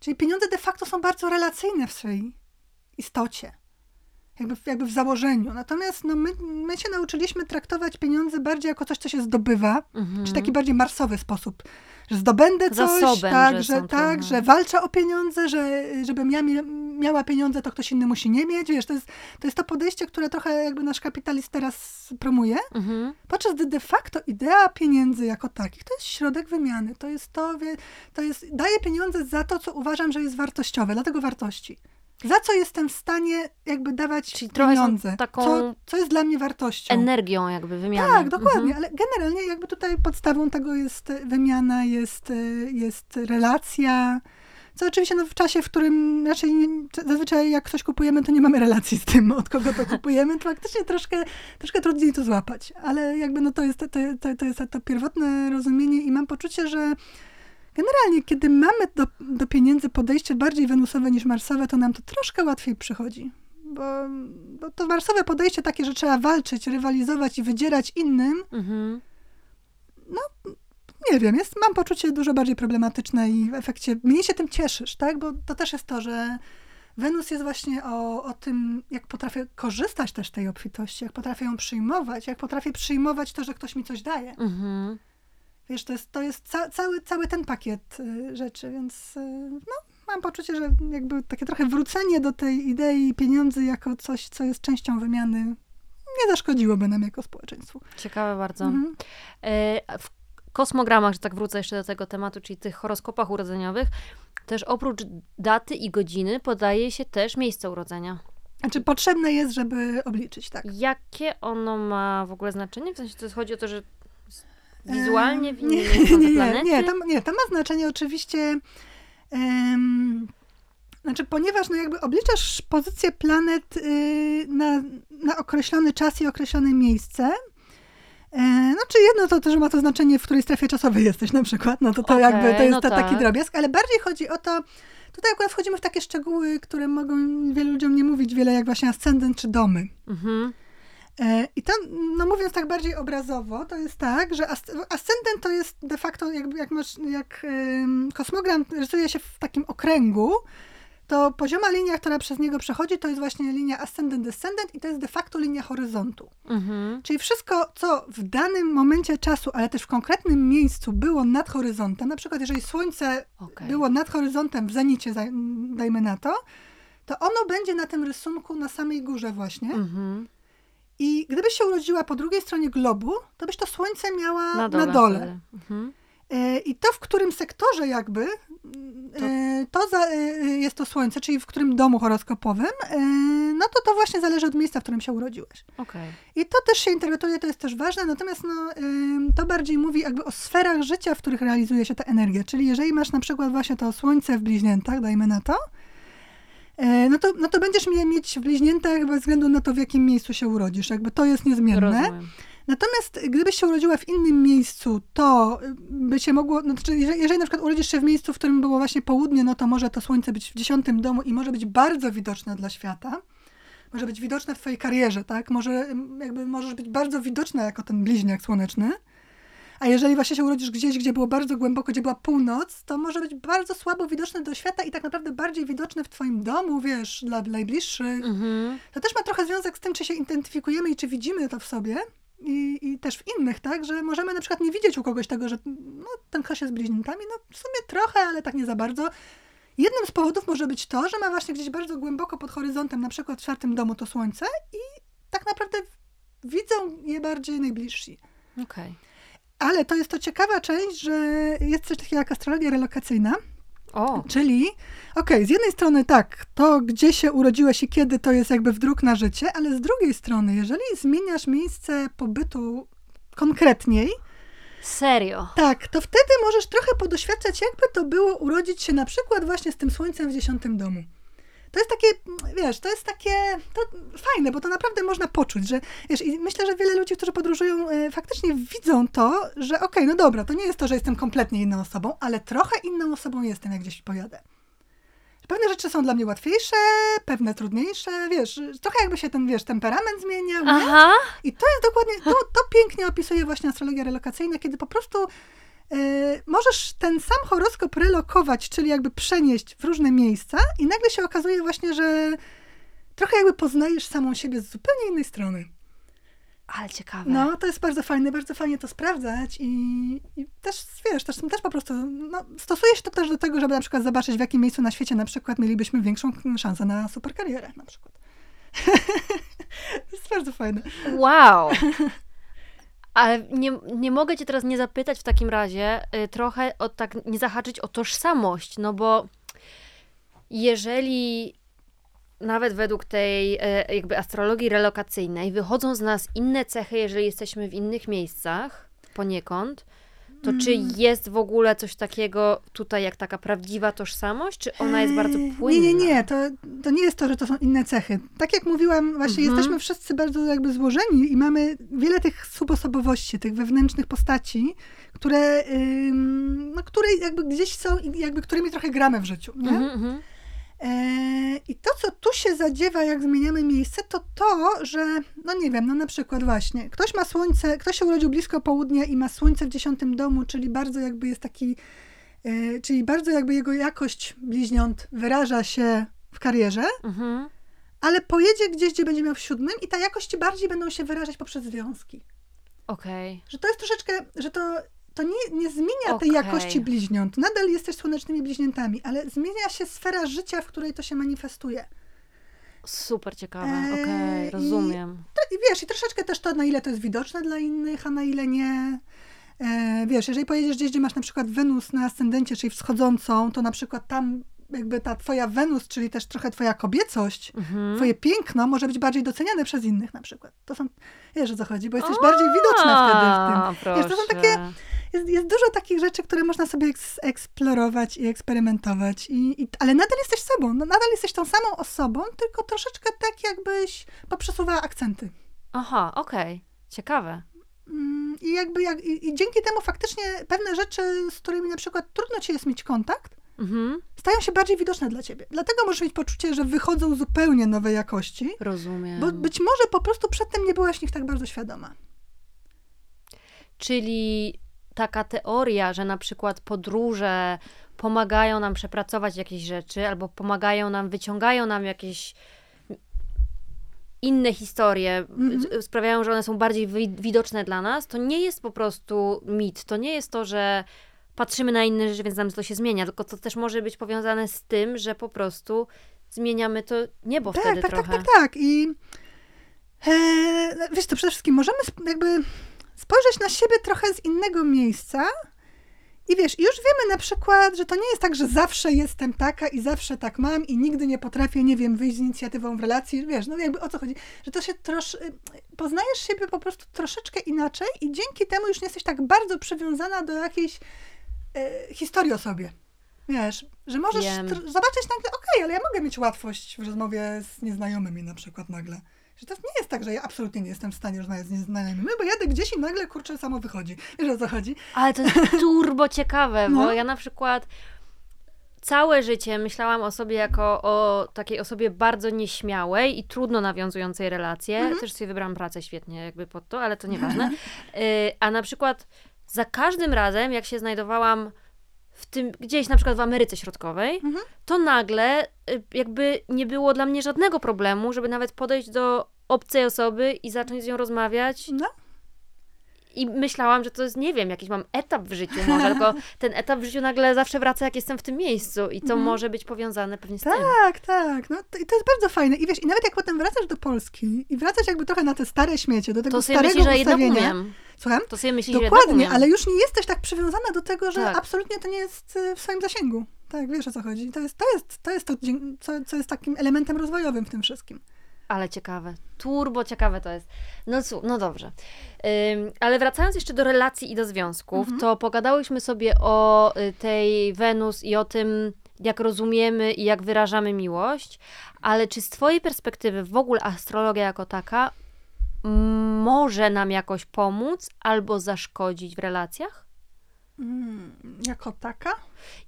Czyli pieniądze de facto są bardzo relacyjne w swojej istocie jakby, jakby w założeniu. Natomiast no, my, my się nauczyliśmy traktować pieniądze bardziej jako coś, co się zdobywa, mhm. czy taki bardziej marsowy sposób, że zdobędę coś, Zasobem, tak, że, że tak, że walczę o pieniądze, że żebym ja miała pieniądze, to ktoś inny musi nie mieć. Wiesz, to jest to, jest to podejście, które trochę jakby nasz kapitalizm teraz promuje, mhm. podczas gdy de facto idea pieniędzy jako takich to jest środek wymiany. To jest to, to jest, daję pieniądze za to, co uważam, że jest wartościowe, dlatego wartości. Za co jestem w stanie jakby dawać Czyli pieniądze? Taką co, co jest dla mnie wartością? Energią jakby wymiany. Tak, dokładnie, mhm. ale generalnie jakby tutaj podstawą tego jest wymiana, jest, jest relacja, co oczywiście no, w czasie, w którym raczej zazwyczaj jak coś kupujemy, to nie mamy relacji z tym, od kogo to kupujemy, to faktycznie troszkę, troszkę trudniej to złapać. Ale jakby no to jest to, to, to, jest to pierwotne rozumienie i mam poczucie, że Generalnie, kiedy mamy do, do pieniędzy podejście bardziej wenusowe niż marsowe, to nam to troszkę łatwiej przychodzi. Bo, bo to marsowe podejście takie, że trzeba walczyć, rywalizować i wydzierać innym, mhm. no nie wiem, jest, mam poczucie dużo bardziej problematyczne i w efekcie mniej się tym cieszysz, tak? Bo to też jest to, że Wenus jest właśnie o, o tym, jak potrafię korzystać też z tej obfitości, jak potrafię ją przyjmować, jak potrafię przyjmować to, że ktoś mi coś daje. Mhm. Wiesz, to jest, to jest ca cały, cały ten pakiet y, rzeczy, więc y, no, mam poczucie, że jakby takie trochę wrócenie do tej idei pieniędzy jako coś, co jest częścią wymiany, nie zaszkodziłoby nam jako społeczeństwu. Ciekawe bardzo. Mhm. E, w kosmogramach, że tak wrócę jeszcze do tego tematu, czyli tych horoskopach urodzeniowych, też oprócz daty i godziny podaje się też miejsce urodzenia. Znaczy potrzebne jest, żeby obliczyć, tak. Jakie ono ma w ogóle znaczenie? W sensie to chodzi o to, że Wizualnie w nie, nie, nie, nie, to, nie, to ma znaczenie oczywiście. Um, znaczy, ponieważ no jakby obliczasz pozycję planet y, na, na określony czas i określone miejsce, e, no czy jedno to, że ma to znaczenie, w której strefie czasowej [LAUGHS] jesteś na przykład, no to to okay, jakby to jest no to, tak. taki drobiazg, ale bardziej chodzi o to, tutaj akurat wchodzimy w takie szczegóły, które mogą wielu ludziom nie mówić wiele, jak właśnie ascendent czy domy. Mhm. E, I to, no mówiąc tak bardziej obrazowo, to jest tak, że ascendent to jest de facto, jak, jak, masz, jak kosmogram rysuje się w takim okręgu, to pozioma linia, która przez niego przechodzi, to jest właśnie linia ascendent-descendent i to jest de facto linia horyzontu. Mhm. Czyli wszystko, co w danym momencie czasu, ale też w konkretnym miejscu było nad horyzontem, na przykład jeżeli Słońce okay. było nad horyzontem w zenicie, dajmy na to, to ono będzie na tym rysunku na samej górze właśnie. Mhm. I gdybyś się urodziła po drugiej stronie globu, to byś to słońce miała na dole. Na dole. Mhm. E, I to, w którym sektorze jakby to, e, to za, e, jest to słońce, czyli w którym domu horoskopowym, no to to właśnie zależy od miejsca, w którym się urodziłeś. Okay. I to też się interpretuje, to jest też ważne, natomiast no, to bardziej mówi jakby o sferach życia, w których realizuje się ta energia. Czyli jeżeli masz na przykład właśnie to słońce w bliźniętach, dajmy na to, no to, no to będziesz mieć w bliźniętach bez względu na to, w jakim miejscu się urodzisz. Jakby to jest niezmienne. Rozumiem. Natomiast gdybyś się urodziła w innym miejscu, to by się mogło, no, znaczy, jeżeli, jeżeli na przykład urodzisz się w miejscu, w którym było właśnie południe, no to może to słońce być w dziesiątym domu i może być bardzo widoczne dla świata. Może być widoczne w twojej karierze, tak? Może jakby możesz być bardzo widoczna jako ten bliźniak słoneczny. A jeżeli właśnie się urodzisz gdzieś, gdzie było bardzo głęboko, gdzie była północ, to może być bardzo słabo widoczne do świata i tak naprawdę bardziej widoczne w twoim domu, wiesz, dla najbliższych. Mhm. To też ma trochę związek z tym, czy się identyfikujemy i czy widzimy to w sobie i, i też w innych, tak, że możemy na przykład nie widzieć u kogoś tego, że no, ten ktoś jest bliźniętami, no w sumie trochę, ale tak nie za bardzo. Jednym z powodów może być to, że ma właśnie gdzieś bardzo głęboko pod horyzontem, na przykład w czwartym domu to słońce i tak naprawdę widzą je bardziej najbliżsi. Okej. Okay. Ale to jest to ciekawa część, że jest coś takiego jak astrologia relokacyjna, o. Czyli, okej, okay, z jednej strony tak, to gdzie się urodziłeś i kiedy to jest jakby wdruk na życie, ale z drugiej strony, jeżeli zmieniasz miejsce pobytu konkretniej, Serio? Tak, to wtedy możesz trochę podoświadczać, jakby to było urodzić się na przykład właśnie z tym słońcem w dziesiątym domu to jest takie, wiesz, to jest takie to fajne, bo to naprawdę można poczuć, że wiesz, i myślę, że wiele ludzi, którzy podróżują, e, faktycznie widzą to, że okej, okay, no dobra, to nie jest to, że jestem kompletnie inną osobą, ale trochę inną osobą jestem, jak gdzieś pojadę. Pewne rzeczy są dla mnie łatwiejsze, pewne trudniejsze, wiesz, trochę jakby się ten, wiesz, temperament zmieniał. Aha. I to jest dokładnie, to, to pięknie opisuje właśnie astrologia relokacyjna, kiedy po prostu możesz ten sam horoskop relokować, czyli jakby przenieść w różne miejsca i nagle się okazuje właśnie, że trochę jakby poznajesz samą siebie z zupełnie innej strony. Ale ciekawe. No, to jest bardzo fajne, bardzo fajnie to sprawdzać i, i też, wiesz, też, też po prostu, no, stosuje się to też do tego, żeby na przykład zobaczyć, w jakim miejscu na świecie na przykład mielibyśmy większą szansę na super karierę na przykład. [LAUGHS] to jest bardzo fajne. Wow! [LAUGHS] Ale nie, nie mogę cię teraz nie zapytać w takim razie, y, trochę o tak, nie zahaczyć o tożsamość, no bo jeżeli nawet według tej y, jakby astrologii relokacyjnej wychodzą z nas inne cechy, jeżeli jesteśmy w innych miejscach poniekąd, to czy mm. jest w ogóle coś takiego tutaj jak taka prawdziwa tożsamość, czy ona jest bardzo płynna? Nie, nie, nie. To, to nie jest to, że to są inne cechy. Tak jak mówiłam, właśnie mhm. jesteśmy wszyscy bardzo jakby złożeni i mamy wiele tych subosobowości, tych wewnętrznych postaci, które, no, które jakby gdzieś są i jakby którymi trochę gramy w życiu. Nie? Mhm, mhm. I to, co tu się zadziewa, jak zmieniamy miejsce, to to, że, no nie wiem, no na przykład właśnie, ktoś ma słońce, ktoś się urodził blisko południa i ma słońce w dziesiątym domu, czyli bardzo jakby jest taki, e, czyli bardzo jakby jego jakość bliźniąt wyraża się w karierze, mhm. ale pojedzie gdzieś, gdzie będzie miał w siódmym i ta jakości bardziej będą się wyrażać poprzez związki. Okej. Okay. Że to jest troszeczkę, że to to nie, nie zmienia okay. tej jakości bliźniąt. Nadal jesteś słonecznymi bliźniętami, ale zmienia się sfera życia, w której to się manifestuje. Super ciekawe, e, okej, okay, rozumiem. I, I wiesz, i troszeczkę też to, na ile to jest widoczne dla innych, a na ile nie. E, wiesz, jeżeli pojedziesz gdzieś, gdzie masz na przykład Wenus na ascendencie, czyli wschodzącą, to na przykład tam jakby ta twoja Wenus, czyli też trochę twoja kobiecość, mhm. twoje piękno może być bardziej doceniane przez innych na przykład. To są, wiesz o co chodzi, bo jesteś bardziej widoczna wtedy w tym. Wiesz, to są takie jest, jest dużo takich rzeczy, które można sobie eksplorować i eksperymentować, i, i, ale nadal jesteś sobą, no, nadal jesteś tą samą osobą, tylko troszeczkę tak jakbyś poprzesuwała akcenty. Aha, okej, okay. ciekawe. Mm, I jakby jak, i, i, dzięki temu faktycznie pewne rzeczy, z którymi na przykład trudno ci jest mieć kontakt, mhm. stają się bardziej widoczne dla ciebie. Dlatego możesz mieć poczucie, że wychodzą zupełnie nowe jakości. Rozumiem. Bo być może po prostu przedtem nie byłaś nich tak bardzo świadoma. Czyli taka teoria, że na przykład podróże pomagają nam przepracować jakieś rzeczy, albo pomagają nam, wyciągają nam jakieś inne historie, mm-hmm. sprawiają, że one są bardziej widoczne dla nas, to nie jest po prostu mit. To nie jest to, że patrzymy na inne rzeczy, więc nam to się zmienia, tylko to też może być powiązane z tym, że po prostu zmieniamy to niebo tak, wtedy tak, trochę. Tak, tak, tak. I e, wiesz, to przede wszystkim możemy jakby spojrzeć na siebie trochę z innego miejsca I wiesz, już wiemy na przykład, że to nie jest tak, że zawsze jestem taka i zawsze tak mam i nigdy nie potrafię, nie wiem, wyjść z inicjatywą w relacji. Wiesz, no jakby o co chodzi? Że to się trosz... Poznajesz siebie po prostu troszeczkę inaczej i dzięki temu już nie jesteś tak bardzo przywiązana do jakiejś e, historii o sobie. Wiesz, że możesz zobaczyć nagle, okej, okay, ale ja mogę mieć łatwość w rozmowie z nieznajomymi na przykład nagle. Że to nie jest tak, że ja absolutnie nie jestem w stanie rozmawiać z nieznajomymi, bo jadę gdzieś i nagle, kurczę, samo wychodzi. Wiesz o co chodzi? Ale to jest [LAUGHS] turbo ciekawe, no. bo ja na przykład całe życie myślałam o sobie jako o takiej osobie bardzo nieśmiałej i trudno nawiązującej relacje. Mhm. Też sobie wybrałam pracę świetnie jakby pod to, ale to nieważne. [LAUGHS] Y, a na przykład za każdym razem, jak się znajdowałam w tym, gdzieś na przykład w Ameryce Środkowej, mhm. to nagle y, jakby nie było dla mnie żadnego problemu, żeby nawet podejść do obcej osoby i zacząć z nią rozmawiać. No. I myślałam, że to jest, nie wiem, jakiś mam etap w życiu może, tylko [LAUGHS] ten etap w życiu nagle zawsze wraca, jak jestem w tym miejscu i to mhm. może być powiązane pewnie z tak, tym. Tak, tak. No, to, I to jest bardzo fajne. I wiesz, i nawet jak potem wracasz do Polski i wracasz jakby trochę na te stare śmiecie, do tego to starego myśli, że ustawienia. Jednak umiem. Słucham? To sobie myślisz, Dokładnie, ale już nie jesteś tak przywiązana do tego, że tak. absolutnie to nie jest y, w swoim zasięgu. Tak, wiesz o co chodzi. To jest to, jest, to, jest to co, co jest takim elementem rozwojowym w tym wszystkim. Ale ciekawe. Turbo ciekawe to jest. No, no dobrze. Ym, ale wracając jeszcze do relacji i do związków, mhm. to pogadałyśmy sobie o y, tej Wenus i o tym, jak rozumiemy i jak wyrażamy miłość, ale czy z Twojej perspektywy w ogóle astrologia jako taka może nam jakoś pomóc albo zaszkodzić w relacjach? Mm, jako taka?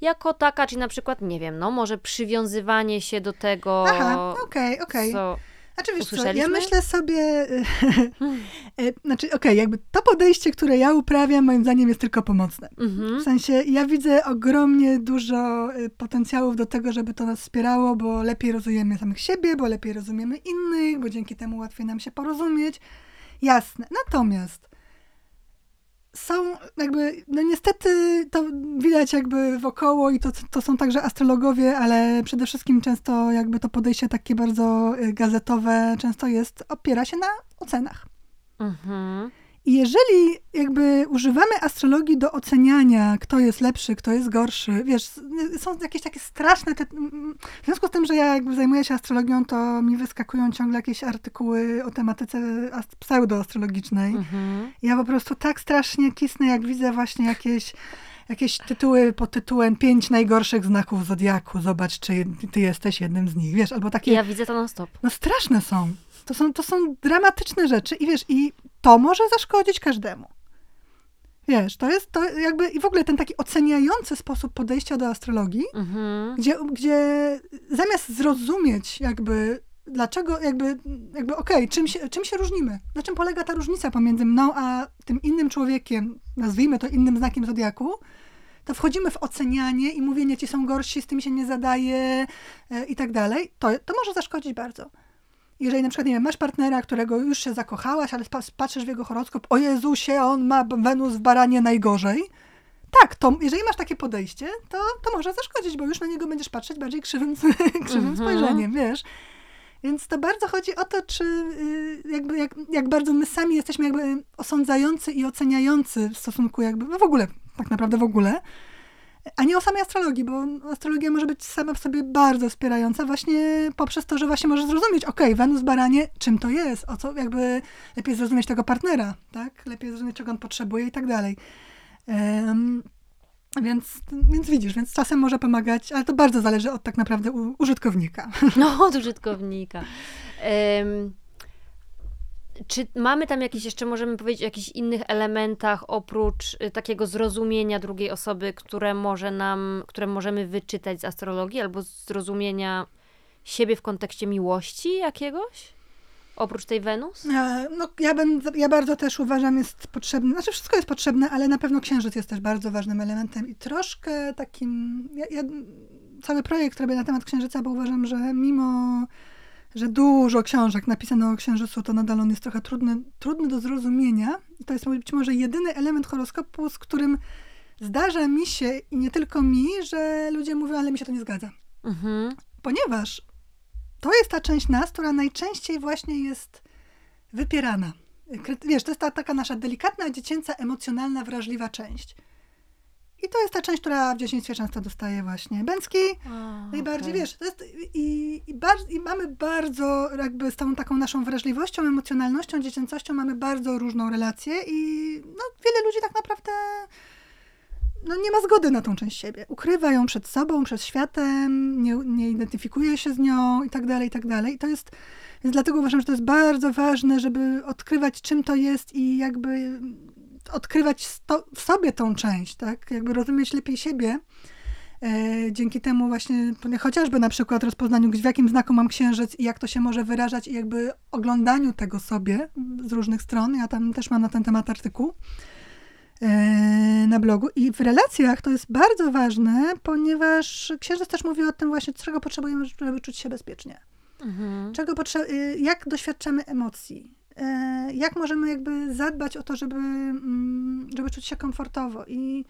Jako taka, czy na przykład, nie wiem, no może przywiązywanie się do tego. Aha, okej, okay, okej. Okay. Znaczy wiesz co, ja myślę sobie, hmm. [LAUGHS] znaczy okej, okay, jakby to podejście, które ja uprawiam, moim zdaniem jest tylko pomocne. Mhm. W sensie ja widzę ogromnie dużo y, potencjałów do tego, żeby to nas wspierało, bo lepiej rozumiemy samych siebie, bo lepiej rozumiemy innych, bo dzięki temu łatwiej nam się porozumieć. Jasne. Natomiast są jakby, no niestety to widać jakby wokoło i to, to są także astrologowie, ale przede wszystkim często jakby to podejście takie bardzo y, gazetowe często jest, opiera się na ocenach. Mhm. I jeżeli jakby używamy astrologii do oceniania, kto jest lepszy, kto jest gorszy, wiesz, są jakieś takie straszne, te... w związku z tym, że ja jakby zajmuję się astrologią, to mi wyskakują ciągle jakieś artykuły o tematyce pseudoastrologicznej. Mhm. Ja po prostu tak strasznie kisnę, jak widzę właśnie jakieś jakieś tytuły pod tytułem pięć najgorszych znaków zodiaku, zobacz, czy ty jesteś jednym z nich, wiesz, albo takie... Ja widzę to non stop. No straszne są. To są, to są dramatyczne rzeczy i wiesz, i to może zaszkodzić każdemu. Wiesz, to jest to jakby i w ogóle ten taki oceniający sposób podejścia do astrologii, mhm. gdzie, gdzie zamiast zrozumieć jakby dlaczego jakby, jakby okej, okay, czym, się, czym się różnimy? Na czym polega ta różnica pomiędzy mną a tym innym człowiekiem, nazwijmy to innym znakiem zodiaku, to wchodzimy w ocenianie i mówienie, ci są gorsi, z tym się nie zadaje e, i tak dalej, to, to może zaszkodzić bardzo. Jeżeli na przykład, nie wiem, masz partnera, którego już się zakochałaś, ale patrzysz w jego horoskop, o Jezusie, on ma Wenus w baranie najgorzej. Tak, to jeżeli masz takie podejście, to, to może zaszkodzić, bo już na niego będziesz patrzeć bardziej krzywym, [LAUGHS] krzywym mhm. spojrzeniem, wiesz. Więc to bardzo chodzi o to, czy y, jakby jak, jak bardzo my sami jesteśmy jakby osądzający i oceniający w stosunku jakby w ogóle, tak naprawdę w ogóle, a nie o samej astrologii, bo astrologia może być sama w sobie bardzo wspierająca właśnie poprzez to, że właśnie możesz zrozumieć, ok, Wenus Baranie, czym to jest, o co jakby lepiej zrozumieć tego partnera, tak? Lepiej zrozumieć, czego on potrzebuje i tak dalej. Um, więc, więc widzisz, więc czasem może pomagać, ale to bardzo zależy od tak naprawdę u, użytkownika. No, od użytkownika. Um, czy mamy tam jakieś jeszcze, możemy powiedzieć, o jakichś innych elementach oprócz y, takiego zrozumienia drugiej osoby, które może nam, które możemy wyczytać z astrologii, albo zrozumienia siebie w kontekście miłości jakiegoś? Oprócz tej Wenus? E, no, ja, ben, ja bardzo też uważam, jest potrzebne, znaczy wszystko jest potrzebne, ale na pewno księżyc jest też bardzo ważnym elementem i troszkę takim, ja, ja cały projekt robię na temat księżyca, bo uważam, że mimo że dużo książek napisano o księżycu, to nadal on jest trochę trudny, trudny do zrozumienia. I to jest być może jedyny element horoskopu, z którym zdarza mi się i nie tylko mi, że ludzie mówią, ale mi się to nie zgadza. Mhm. Ponieważ to jest ta część nas, która najczęściej właśnie jest wypierana. Wiesz, to jest ta taka nasza delikatna, dziecięca, emocjonalna, wrażliwa część. I to jest ta część, która w dzieciństwie często dostaje właśnie Bęcki. Najbardziej, okay. wiesz, jest, i, i, bar, i mamy bardzo, jakby z tą taką naszą wrażliwością, emocjonalnością, dziecięcością mamy bardzo różną relację i no, wiele ludzi tak naprawdę no, nie ma zgody na tą część siebie. Ukrywa ją przed sobą, przed światem, nie, nie identyfikuje się z nią i tak dalej, i tak dalej. I to jest, więc dlatego uważam, że to jest bardzo ważne, żeby odkrywać, czym to jest i jakby odkrywać w sobie tą część, tak? Jakby rozumieć lepiej siebie. E, dzięki temu właśnie, chociażby na przykład rozpoznaniu, w jakim znaku mam księżyc i jak to się może wyrażać i jakby oglądaniu tego sobie z różnych stron. Ja tam też mam na ten temat artykuł e, na blogu. I w relacjach to jest bardzo ważne, ponieważ księżyc też mówi o tym właśnie, czego potrzebujemy, żeby czuć się bezpiecznie. Mhm. Czego potrze- y, jak doświadczamy emocji, jak możemy jakby zadbać o to, żeby, mm, żeby czuć się komfortowo i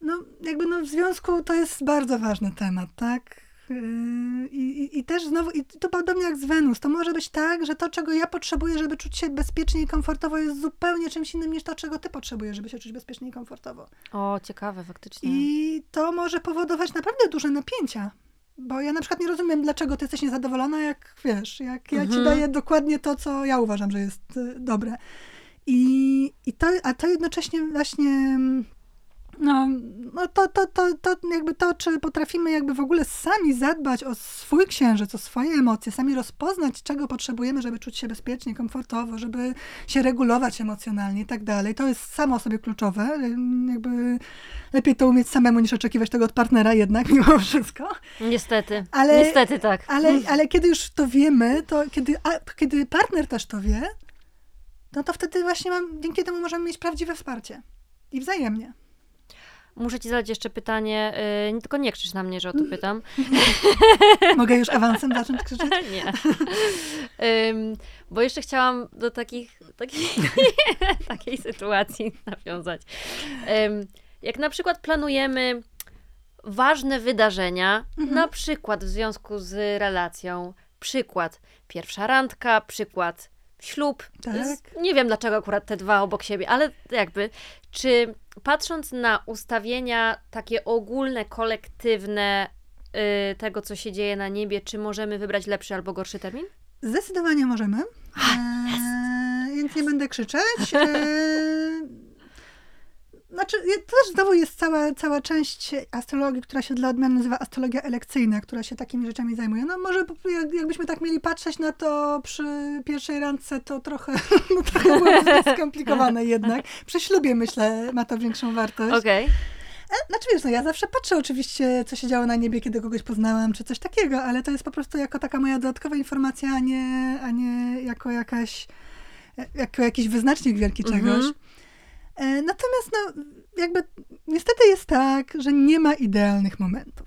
no, jakby no w związku to jest bardzo ważny temat, tak? Yy, I, i, I, też znowu, i to podobnie jak z Wenus, to może być tak, że to, czego ja potrzebuję, żeby czuć się bezpiecznie i komfortowo, jest zupełnie czymś innym niż to, czego ty potrzebujesz, żeby się czuć bezpiecznie i komfortowo. O, ciekawe, faktycznie. I to może powodować naprawdę duże napięcia. Bo ja na przykład nie rozumiem, dlaczego ty jesteś niezadowolona, jak wiesz, jak ja mhm. ci daję dokładnie to, co ja uważam, że jest y, dobre. I, i to, a to jednocześnie właśnie mm, no, no to, to, to, to jakby to, czy potrafimy jakby w ogóle sami zadbać o swój księżyc, o swoje emocje, sami rozpoznać, czego potrzebujemy, żeby czuć się bezpiecznie, komfortowo, żeby się regulować emocjonalnie i tak dalej. To jest samo sobie kluczowe. Jakby lepiej to umieć samemu, niż oczekiwać tego od partnera jednak, [LAUGHS] mimo wszystko. Niestety. Ale, Niestety tak. Ale, ale kiedy już to wiemy, to kiedy, a, kiedy partner też to wie, no to wtedy właśnie mam, dzięki temu możemy mieć prawdziwe wsparcie. I wzajemnie. Muszę ci zadać jeszcze pytanie, yy, tylko nie krzycz na mnie, że o to pytam. [LAUGHS] Mogę już awansem zacząć krzyczeć? [LAUGHS] nie. Ym, bo jeszcze chciałam do takich, takich [LAUGHS] takiej sytuacji nawiązać. Ym, jak na przykład planujemy ważne wydarzenia, mhm. na przykład w związku z relacją, przykład pierwsza randka, przykład ślub. Tak. Nie wiem dlaczego akurat te dwa obok siebie, ale jakby, czy patrząc na ustawienia takie ogólne, kolektywne yy, tego, co się dzieje na niebie, czy możemy wybrać lepszy albo gorszy termin? Zdecydowanie możemy. Eee, więc nie będę krzyczeć. Eee, [LAUGHS] znaczy, to też znowu jest cała, cała część astrologii, która się dla odmiany nazywa astrologia elekcyjna, która się takimi rzeczami zajmuje. No może jakbyśmy tak mieli patrzeć na to przy pierwszej randce, to trochę, [LAUGHS] no, trochę było [LAUGHS] skomplikowane jednak. Przy ślubie, myślę, ma to większą wartość. Okej. Okay. E, znaczy wiesz, no ja zawsze patrzę oczywiście, co się działo na niebie, kiedy kogoś poznałam, czy coś takiego, ale to jest po prostu jako taka moja dodatkowa informacja, a nie, a nie jako jakaś, jako jakiś wyznacznik wielki czegoś. Mm -hmm. E, natomiast no, jakby niestety jest tak, że nie ma idealnych momentów.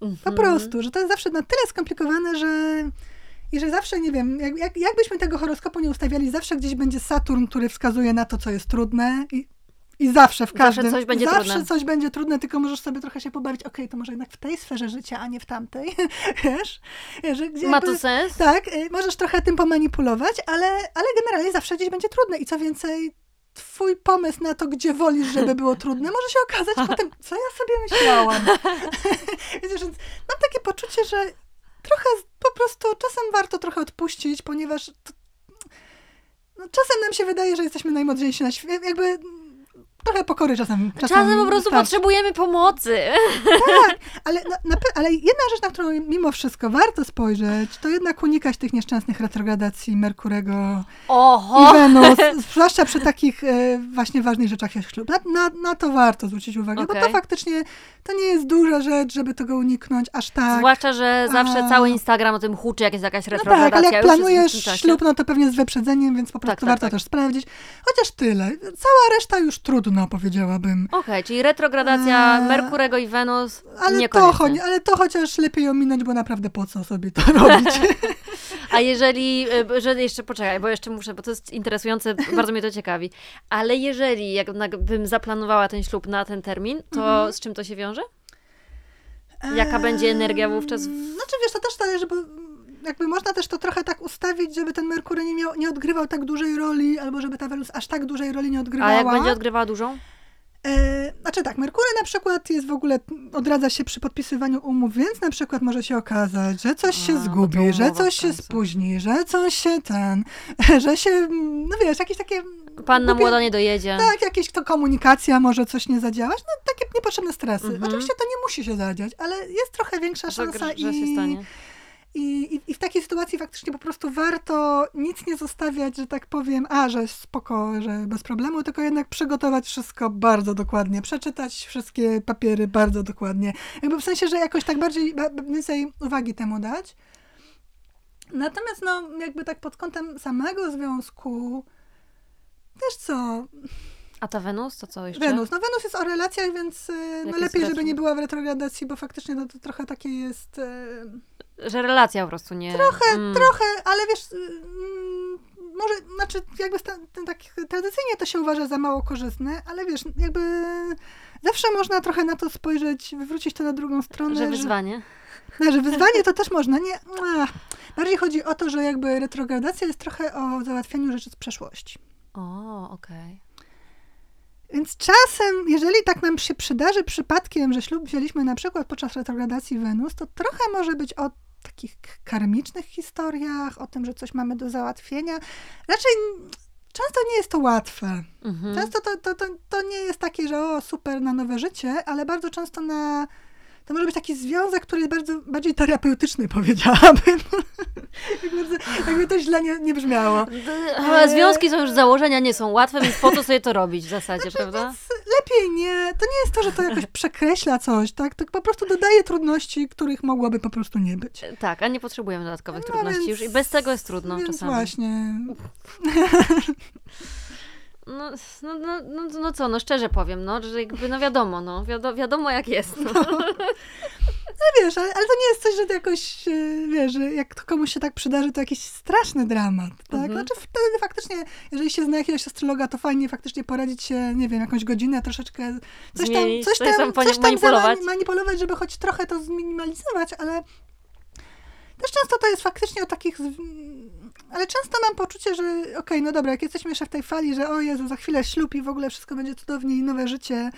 Mhm. Po prostu, że to jest zawsze na tyle skomplikowane, że i że zawsze, nie wiem, jak, jak, jakbyśmy tego horoskopu nie ustawiali, zawsze gdzieś będzie Saturn, który wskazuje na to, co jest trudne i, i zawsze w każdym... Zawsze coś będzie zawsze trudne. coś będzie trudne, tylko możesz sobie trochę się pobawić, okej, okay, to może jednak w tej sferze życia, a nie w tamtej, [LAUGHS] wiesz? Że gdzie Ma to sens? Tak, y, możesz trochę tym pomanipulować, ale, ale generalnie zawsze gdzieś będzie trudne i co więcej, twój pomysł na to, gdzie wolisz, żeby było trudne, może się okazać potem, co ja sobie myślałam. [LAUGHS] Wiecie, więc mam takie poczucie, że trochę po prostu czasem warto trochę odpuścić, ponieważ to, no, czasem nam się wydaje, że jesteśmy najmądrzejsi na świecie. Jakby trochę pokory czasem. Czasem, czasem po prostu potrzebujemy pomocy. Tak, [LAUGHS] ale, na, na, ale jedna rzecz, na którą mimo wszystko warto spojrzeć, to jednak unikać tych nieszczęsnych retrogradacji Merkurego Oho. i [LAUGHS] Wenus, zwłaszcza przy takich e, właśnie ważnych rzeczach jak ślub. Na, na, na, to warto zwrócić uwagę, okay. bo to faktycznie to nie jest duża rzecz, żeby tego uniknąć aż tak. Zwłaszcza, że zawsze A... cały Instagram o tym huczy, jak jest jakaś retrogradacja. No tak, ale jak planujesz ślub, no to pewnie z wyprzedzeniem, więc po prostu tak, tak, warto tak. też sprawdzić. Chociaż tyle. Cała reszta już trudno, powiedziałabym. Okej, okay, czyli retrogradacja e... Merkurego i Wenus ale to, ale to chociaż lepiej ominąć, bo naprawdę po co sobie to [LAUGHS] robić. [LAUGHS] A jeżeli, e, że jeszcze poczekaj, bo jeszcze muszę, bo to jest interesujące, bardzo mnie to ciekawi. Ale jeżeli jakbym zaplanowała ten ślub na ten termin, to mhm. z czym to się wiąże? Jaka będzie energia wówczas? Znaczy wiesz, to też zależy, bo jakby można też to trochę tak ustawić, żeby ten Merkury nie, miał, nie odgrywał tak dużej roli, albo żeby ta Wenus aż tak dużej roli nie odgrywała. A jak będzie odgrywała dużą? E, znaczy tak, Merkury na przykład jest w ogóle, odradza się przy podpisywaniu umów, więc na przykład może się okazać, że coś się A, to zgubi, że coś się spóźni, że coś się ten, [LAUGHS] że się, no wiesz, jakieś takie... Panna głupie- młoda nie dojedzie. Tak, jakieś to komunikacja, może coś nie zadziałać, no takie niepotrzebne stresy. Mhm. Oczywiście to nie musi się zadziać, ale jest trochę większa że, szansa że i, się stanie. I, i, I w takiej sytuacji faktycznie po prostu warto nic nie zostawiać, że tak powiem, a, że spoko, że bez problemu, tylko jednak przygotować wszystko bardzo dokładnie, przeczytać wszystkie papiery bardzo dokładnie. Jakby w sensie, że jakoś tak bardziej, ba- ba- więcej uwagi temu dać. Natomiast no, jakby tak pod kątem samego związku, też co, A ta Wenus, to co jeszcze? Wenus. No Wenus jest o relacjach, więc y, no lepiej, żeby nie była w retrogradacji, bo faktycznie no, to trochę takie jest... Że relacja po prostu nie... Trochę, mm. trochę, ale wiesz, y, mm, może, znaczy jakby sta, ten, tak tradycyjnie to się uważa za mało korzystne, ale wiesz, jakby zawsze można trochę na to spojrzeć, wywrócić to na drugą stronę. Że wyzwanie. Że, że wyzwanie to też można, nie? Ach, bardziej chodzi o to, że jakby retrogradacja jest trochę o załatwianiu rzeczy z przeszłości. O, okej. Więc czasem, jeżeli tak nam się przydarzy przypadkiem, że ślub wzięliśmy na przykład podczas retrogradacji Wenus, to trochę może być o takich karmicznych historiach, o tym, że coś mamy do załatwienia. Raczej często nie jest to łatwe. Mhm. Często to, to, to, to nie jest takie, że o, super na nowe życie, ale bardzo często na... To może być taki związek, który jest bardzo, bardziej terapeutyczny, [LAUGHS] powiedziałabym. jakby, to źle nie, nie brzmiało. Ale związki są już z założenia, nie są łatwe, więc po co sobie to robić w zasadzie, Znaczy, prawda? Lepiej nie. To nie jest to, że to jakoś przekreśla coś, tak? To po prostu dodaje trudności, których mogłoby po prostu nie być. Tak, a nie potrzebujemy dodatkowych No trudności więc- już i bez tego jest trudno czasami. właśnie. [LAUGHS] No, no, no, no, no co, no szczerze powiem, no, że jakby, no wiadomo, no, wiado, wiadomo jak jest. No. No wiesz, ale, ale to nie jest coś, że to jakoś, e, wiesz, jak to komuś się tak przydarzy, to jakiś straszny dramat, tak? Mhm. Znaczy wtedy faktycznie, jeżeli się zna jakiegoś astrologa, to fajnie faktycznie poradzić się, nie wiem, jakąś godzinę, troszeczkę coś tam, Zmienić, coś coś tam, tam coś tam manipulować. manipulować, żeby choć trochę to zminimalizować, ale też często to jest faktycznie o takich... Ale często mam poczucie, że okej, no dobra, jak jesteśmy jeszcze w tej fali, że o Jezu, za chwilę ślub i w ogóle wszystko będzie cudownie i nowe życie,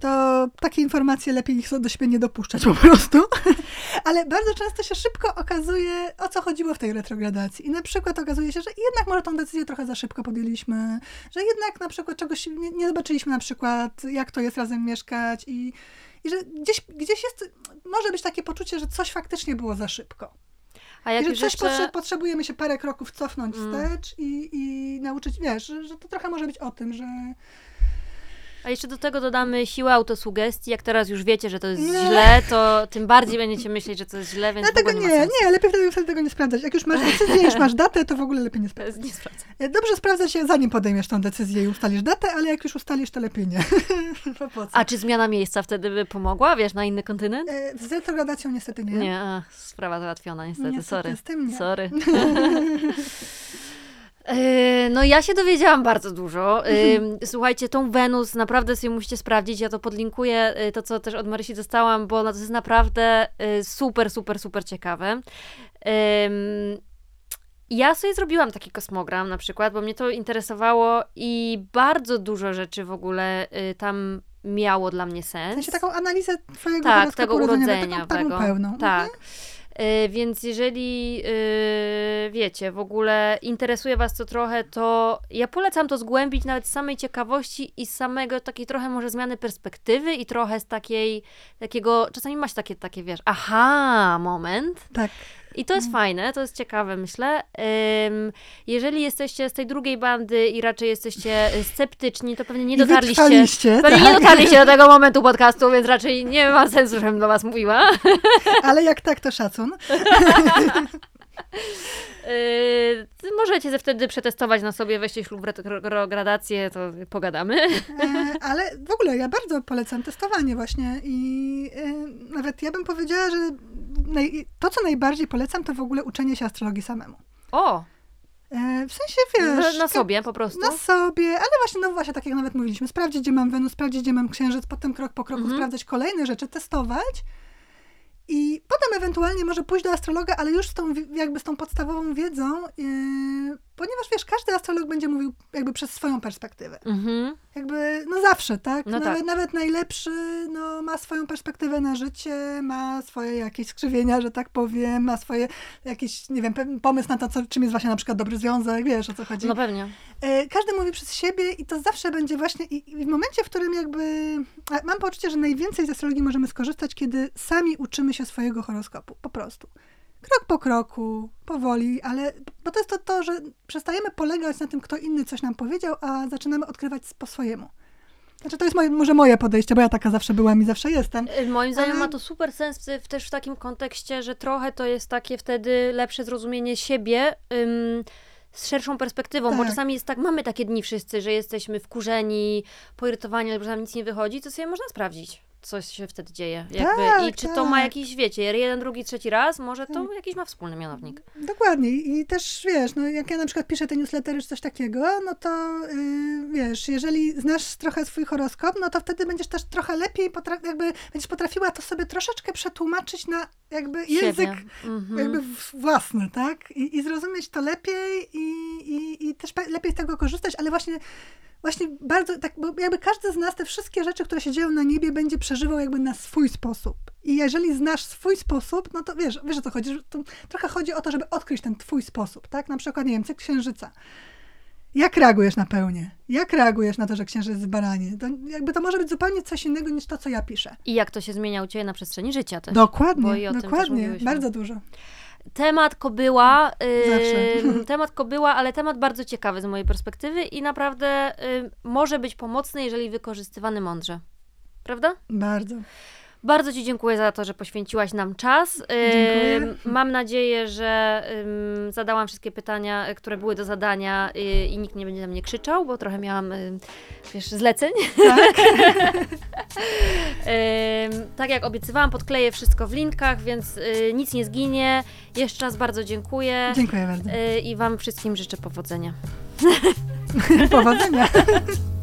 to takie informacje lepiej ich do siebie nie dopuszczać po prostu. [LAUGHS] Ale bardzo często się szybko okazuje, o co chodziło w tej retrogradacji. I na przykład okazuje się, że jednak może tą decyzję trochę za szybko podjęliśmy, że jednak na przykład czegoś nie, nie zobaczyliśmy na przykład, jak to jest razem mieszkać i, i że gdzieś, gdzieś jest, może być takie poczucie, że coś faktycznie było za szybko. A I jak że już coś jeszcze... potrze- potrzebujemy się parę kroków cofnąć Mm. wstecz i, i nauczyć, wiesz, że, że to trochę może być o tym, że A jeszcze do tego dodamy siłę autosugestii. Jak teraz już wiecie, że to jest Nie. źle, to tym bardziej będziecie myśleć, że to jest źle, więc Dlatego ogóle nie, nie, nie, lepiej wtedy, wtedy tego nie sprawdzać. Jak już masz decyzję, już masz datę, to w ogóle lepiej nie sprawdzać. nie sprawdzę. Dobrze sprawdza się, zanim podejmiesz tą decyzję i ustalisz datę, ale jak już ustalisz, to lepiej nie. [LAUGHS] A czy zmiana miejsca wtedy by pomogła, wiesz, na inny kontynent? E, Z retrogradacją niestety nie. Nie, a, sprawa załatwiona niestety, Niestety, sorry. z tym nie. Sorry. [LAUGHS] Yy, No ja się dowiedziałam bardzo dużo. Yy, Słuchajcie, tą Wenus naprawdę sobie musicie sprawdzić. Ja to podlinkuję, yy, to co też od Marysi dostałam, bo to jest naprawdę super, super, super ciekawe. Ja sobie zrobiłam taki kosmogram na przykład, bo mnie to interesowało i bardzo dużo rzeczy w ogóle tam miało dla mnie W sens. sensie taką analizę twojego Tak, tego urodzeniowego, taką, taką pełną. Tak. Y, Więc jeżeli y, wiecie, w ogóle interesuje Was to trochę, to ja polecam to zgłębić nawet z samej ciekawości i z samego takiej trochę może zmiany perspektywy i trochę z takiej, takiego, czasami masz takie, takie wiesz, aha, moment. Tak. I to jest fajne, to jest ciekawe, myślę. Jeżeli jesteście z tej drugiej bandy i raczej jesteście y, sceptyczni, to pewnie nie dotarliście. Pewnie tak. nie dotarliście do [LAUGHS] tego momentu podcastu, więc raczej nie ma sensu, żebym do Was mówiła. [LAUGHS] Ale jak tak, to szacun. Yy, [LAUGHS] możecie ze wtedy przetestować na sobie, weźcie ślub w retrogradację, to pogadamy. E, ale w ogóle ja bardzo polecam testowanie właśnie i e, nawet ja bym powiedziała, że naj, to, co najbardziej polecam, to w ogóle uczenie się astrologii samemu. O, E, w sensie, wiesz... na, sobie po prostu. Na sobie, ale właśnie, no właśnie, tak jak nawet mówiliśmy, sprawdzić, gdzie mam Wenus, sprawdzić, gdzie mam Księżyc, potem krok po kroku Mhm. sprawdzać kolejne rzeczy, testować i potem ewentualnie może pójść do astrologa, ale już z tą, jakby z tą podstawową wiedzą, yy, ponieważ wiesz, każdy astrolog będzie mówił jakby przez swoją perspektywę. Mhm. Jakby, no zawsze, tak? No nawet, tak. nawet najlepszy, no ma swoją perspektywę na życie, ma swoje jakieś skrzywienia, że tak powiem, ma swoje jakiś, nie wiem, pomysł na to, co, czym jest właśnie na przykład dobry związek, wiesz o co chodzi. No pewnie. E, Każdy mówi przez siebie i to zawsze będzie właśnie, i i w momencie, w którym jakby, mam poczucie, że najwięcej z astrologii możemy skorzystać, kiedy sami uczymy się swojego horoskopu, po prostu. Krok po kroku, powoli, ale, bo to jest to, to, że przestajemy polegać na tym, kto inny coś nam powiedział, a zaczynamy odkrywać po swojemu. Znaczy, to jest moje, może moje podejście, bo ja taka zawsze byłam i zawsze jestem. Y, Moim zdaniem Ale- ma to super sens w- w, też w takim kontekście, że trochę to jest takie wtedy lepsze zrozumienie siebie ym, z szerszą perspektywą, bo Tak. czasami jest tak, mamy takie dni wszyscy, że jesteśmy wkurzeni, poirytowani, albo że nam nic nie wychodzi, to sobie można sprawdzić. Co się wtedy dzieje. Jakby. I Tak, czy to ma tak. jakiś, wiecie, jeden, drugi, trzeci raz, może to jakiś ma wspólny mianownik. Dokładnie. I też wiesz, no jak ja na przykład piszę te newslettery czy coś takiego, no to yy, wiesz, jeżeli znasz trochę swój horoskop, no to wtedy będziesz też trochę lepiej, potra- jakby będziesz potrafiła to sobie troszeczkę przetłumaczyć na jakby język. Mhm. jakby własny, tak? I, i zrozumieć to lepiej i, i, i też lepiej z tego korzystać, ale właśnie Właśnie bardzo, tak, bo jakby każdy z nas te wszystkie rzeczy, które się dzieją na niebie, będzie przeżywał jakby na swój sposób. I jeżeli znasz swój sposób, no to wiesz, wiesz o co chodzi, to trochę chodzi o to, żeby odkryć ten twój sposób, tak? Na przykład, nie wiem, cykl księżyca. Jak reagujesz na pełnię? Jak reagujesz na to, że księżyc jest w baranie? To jakby to może być zupełnie coś innego niż to, co ja piszę. I jak to się zmienia u Ciebie na przestrzeni życia też. Dokładnie, dokładnie, bardzo dużo. Temat kobyła, temat kobyła, ale temat bardzo ciekawy z mojej perspektywy i naprawdę może być pomocny, jeżeli wykorzystywany mądrze. Prawda? Bardzo. Bardzo Ci dziękuję za to, że poświęciłaś nam czas. Dziękuję. Mam nadzieję, że zadałam wszystkie pytania, y, które były do zadania y, i nikt nie będzie na mnie krzyczał, bo trochę miałam, wiesz, zleceń. Tak? [LAUGHS] Tak jak obiecywałam, podkleję wszystko w linkach, więc y, nic nie zginie. Jeszcze raz bardzo dziękuję. Dziękuję bardzo. I Wam wszystkim życzę powodzenia. [LAUGHS] Powodzenia. [LAUGHS]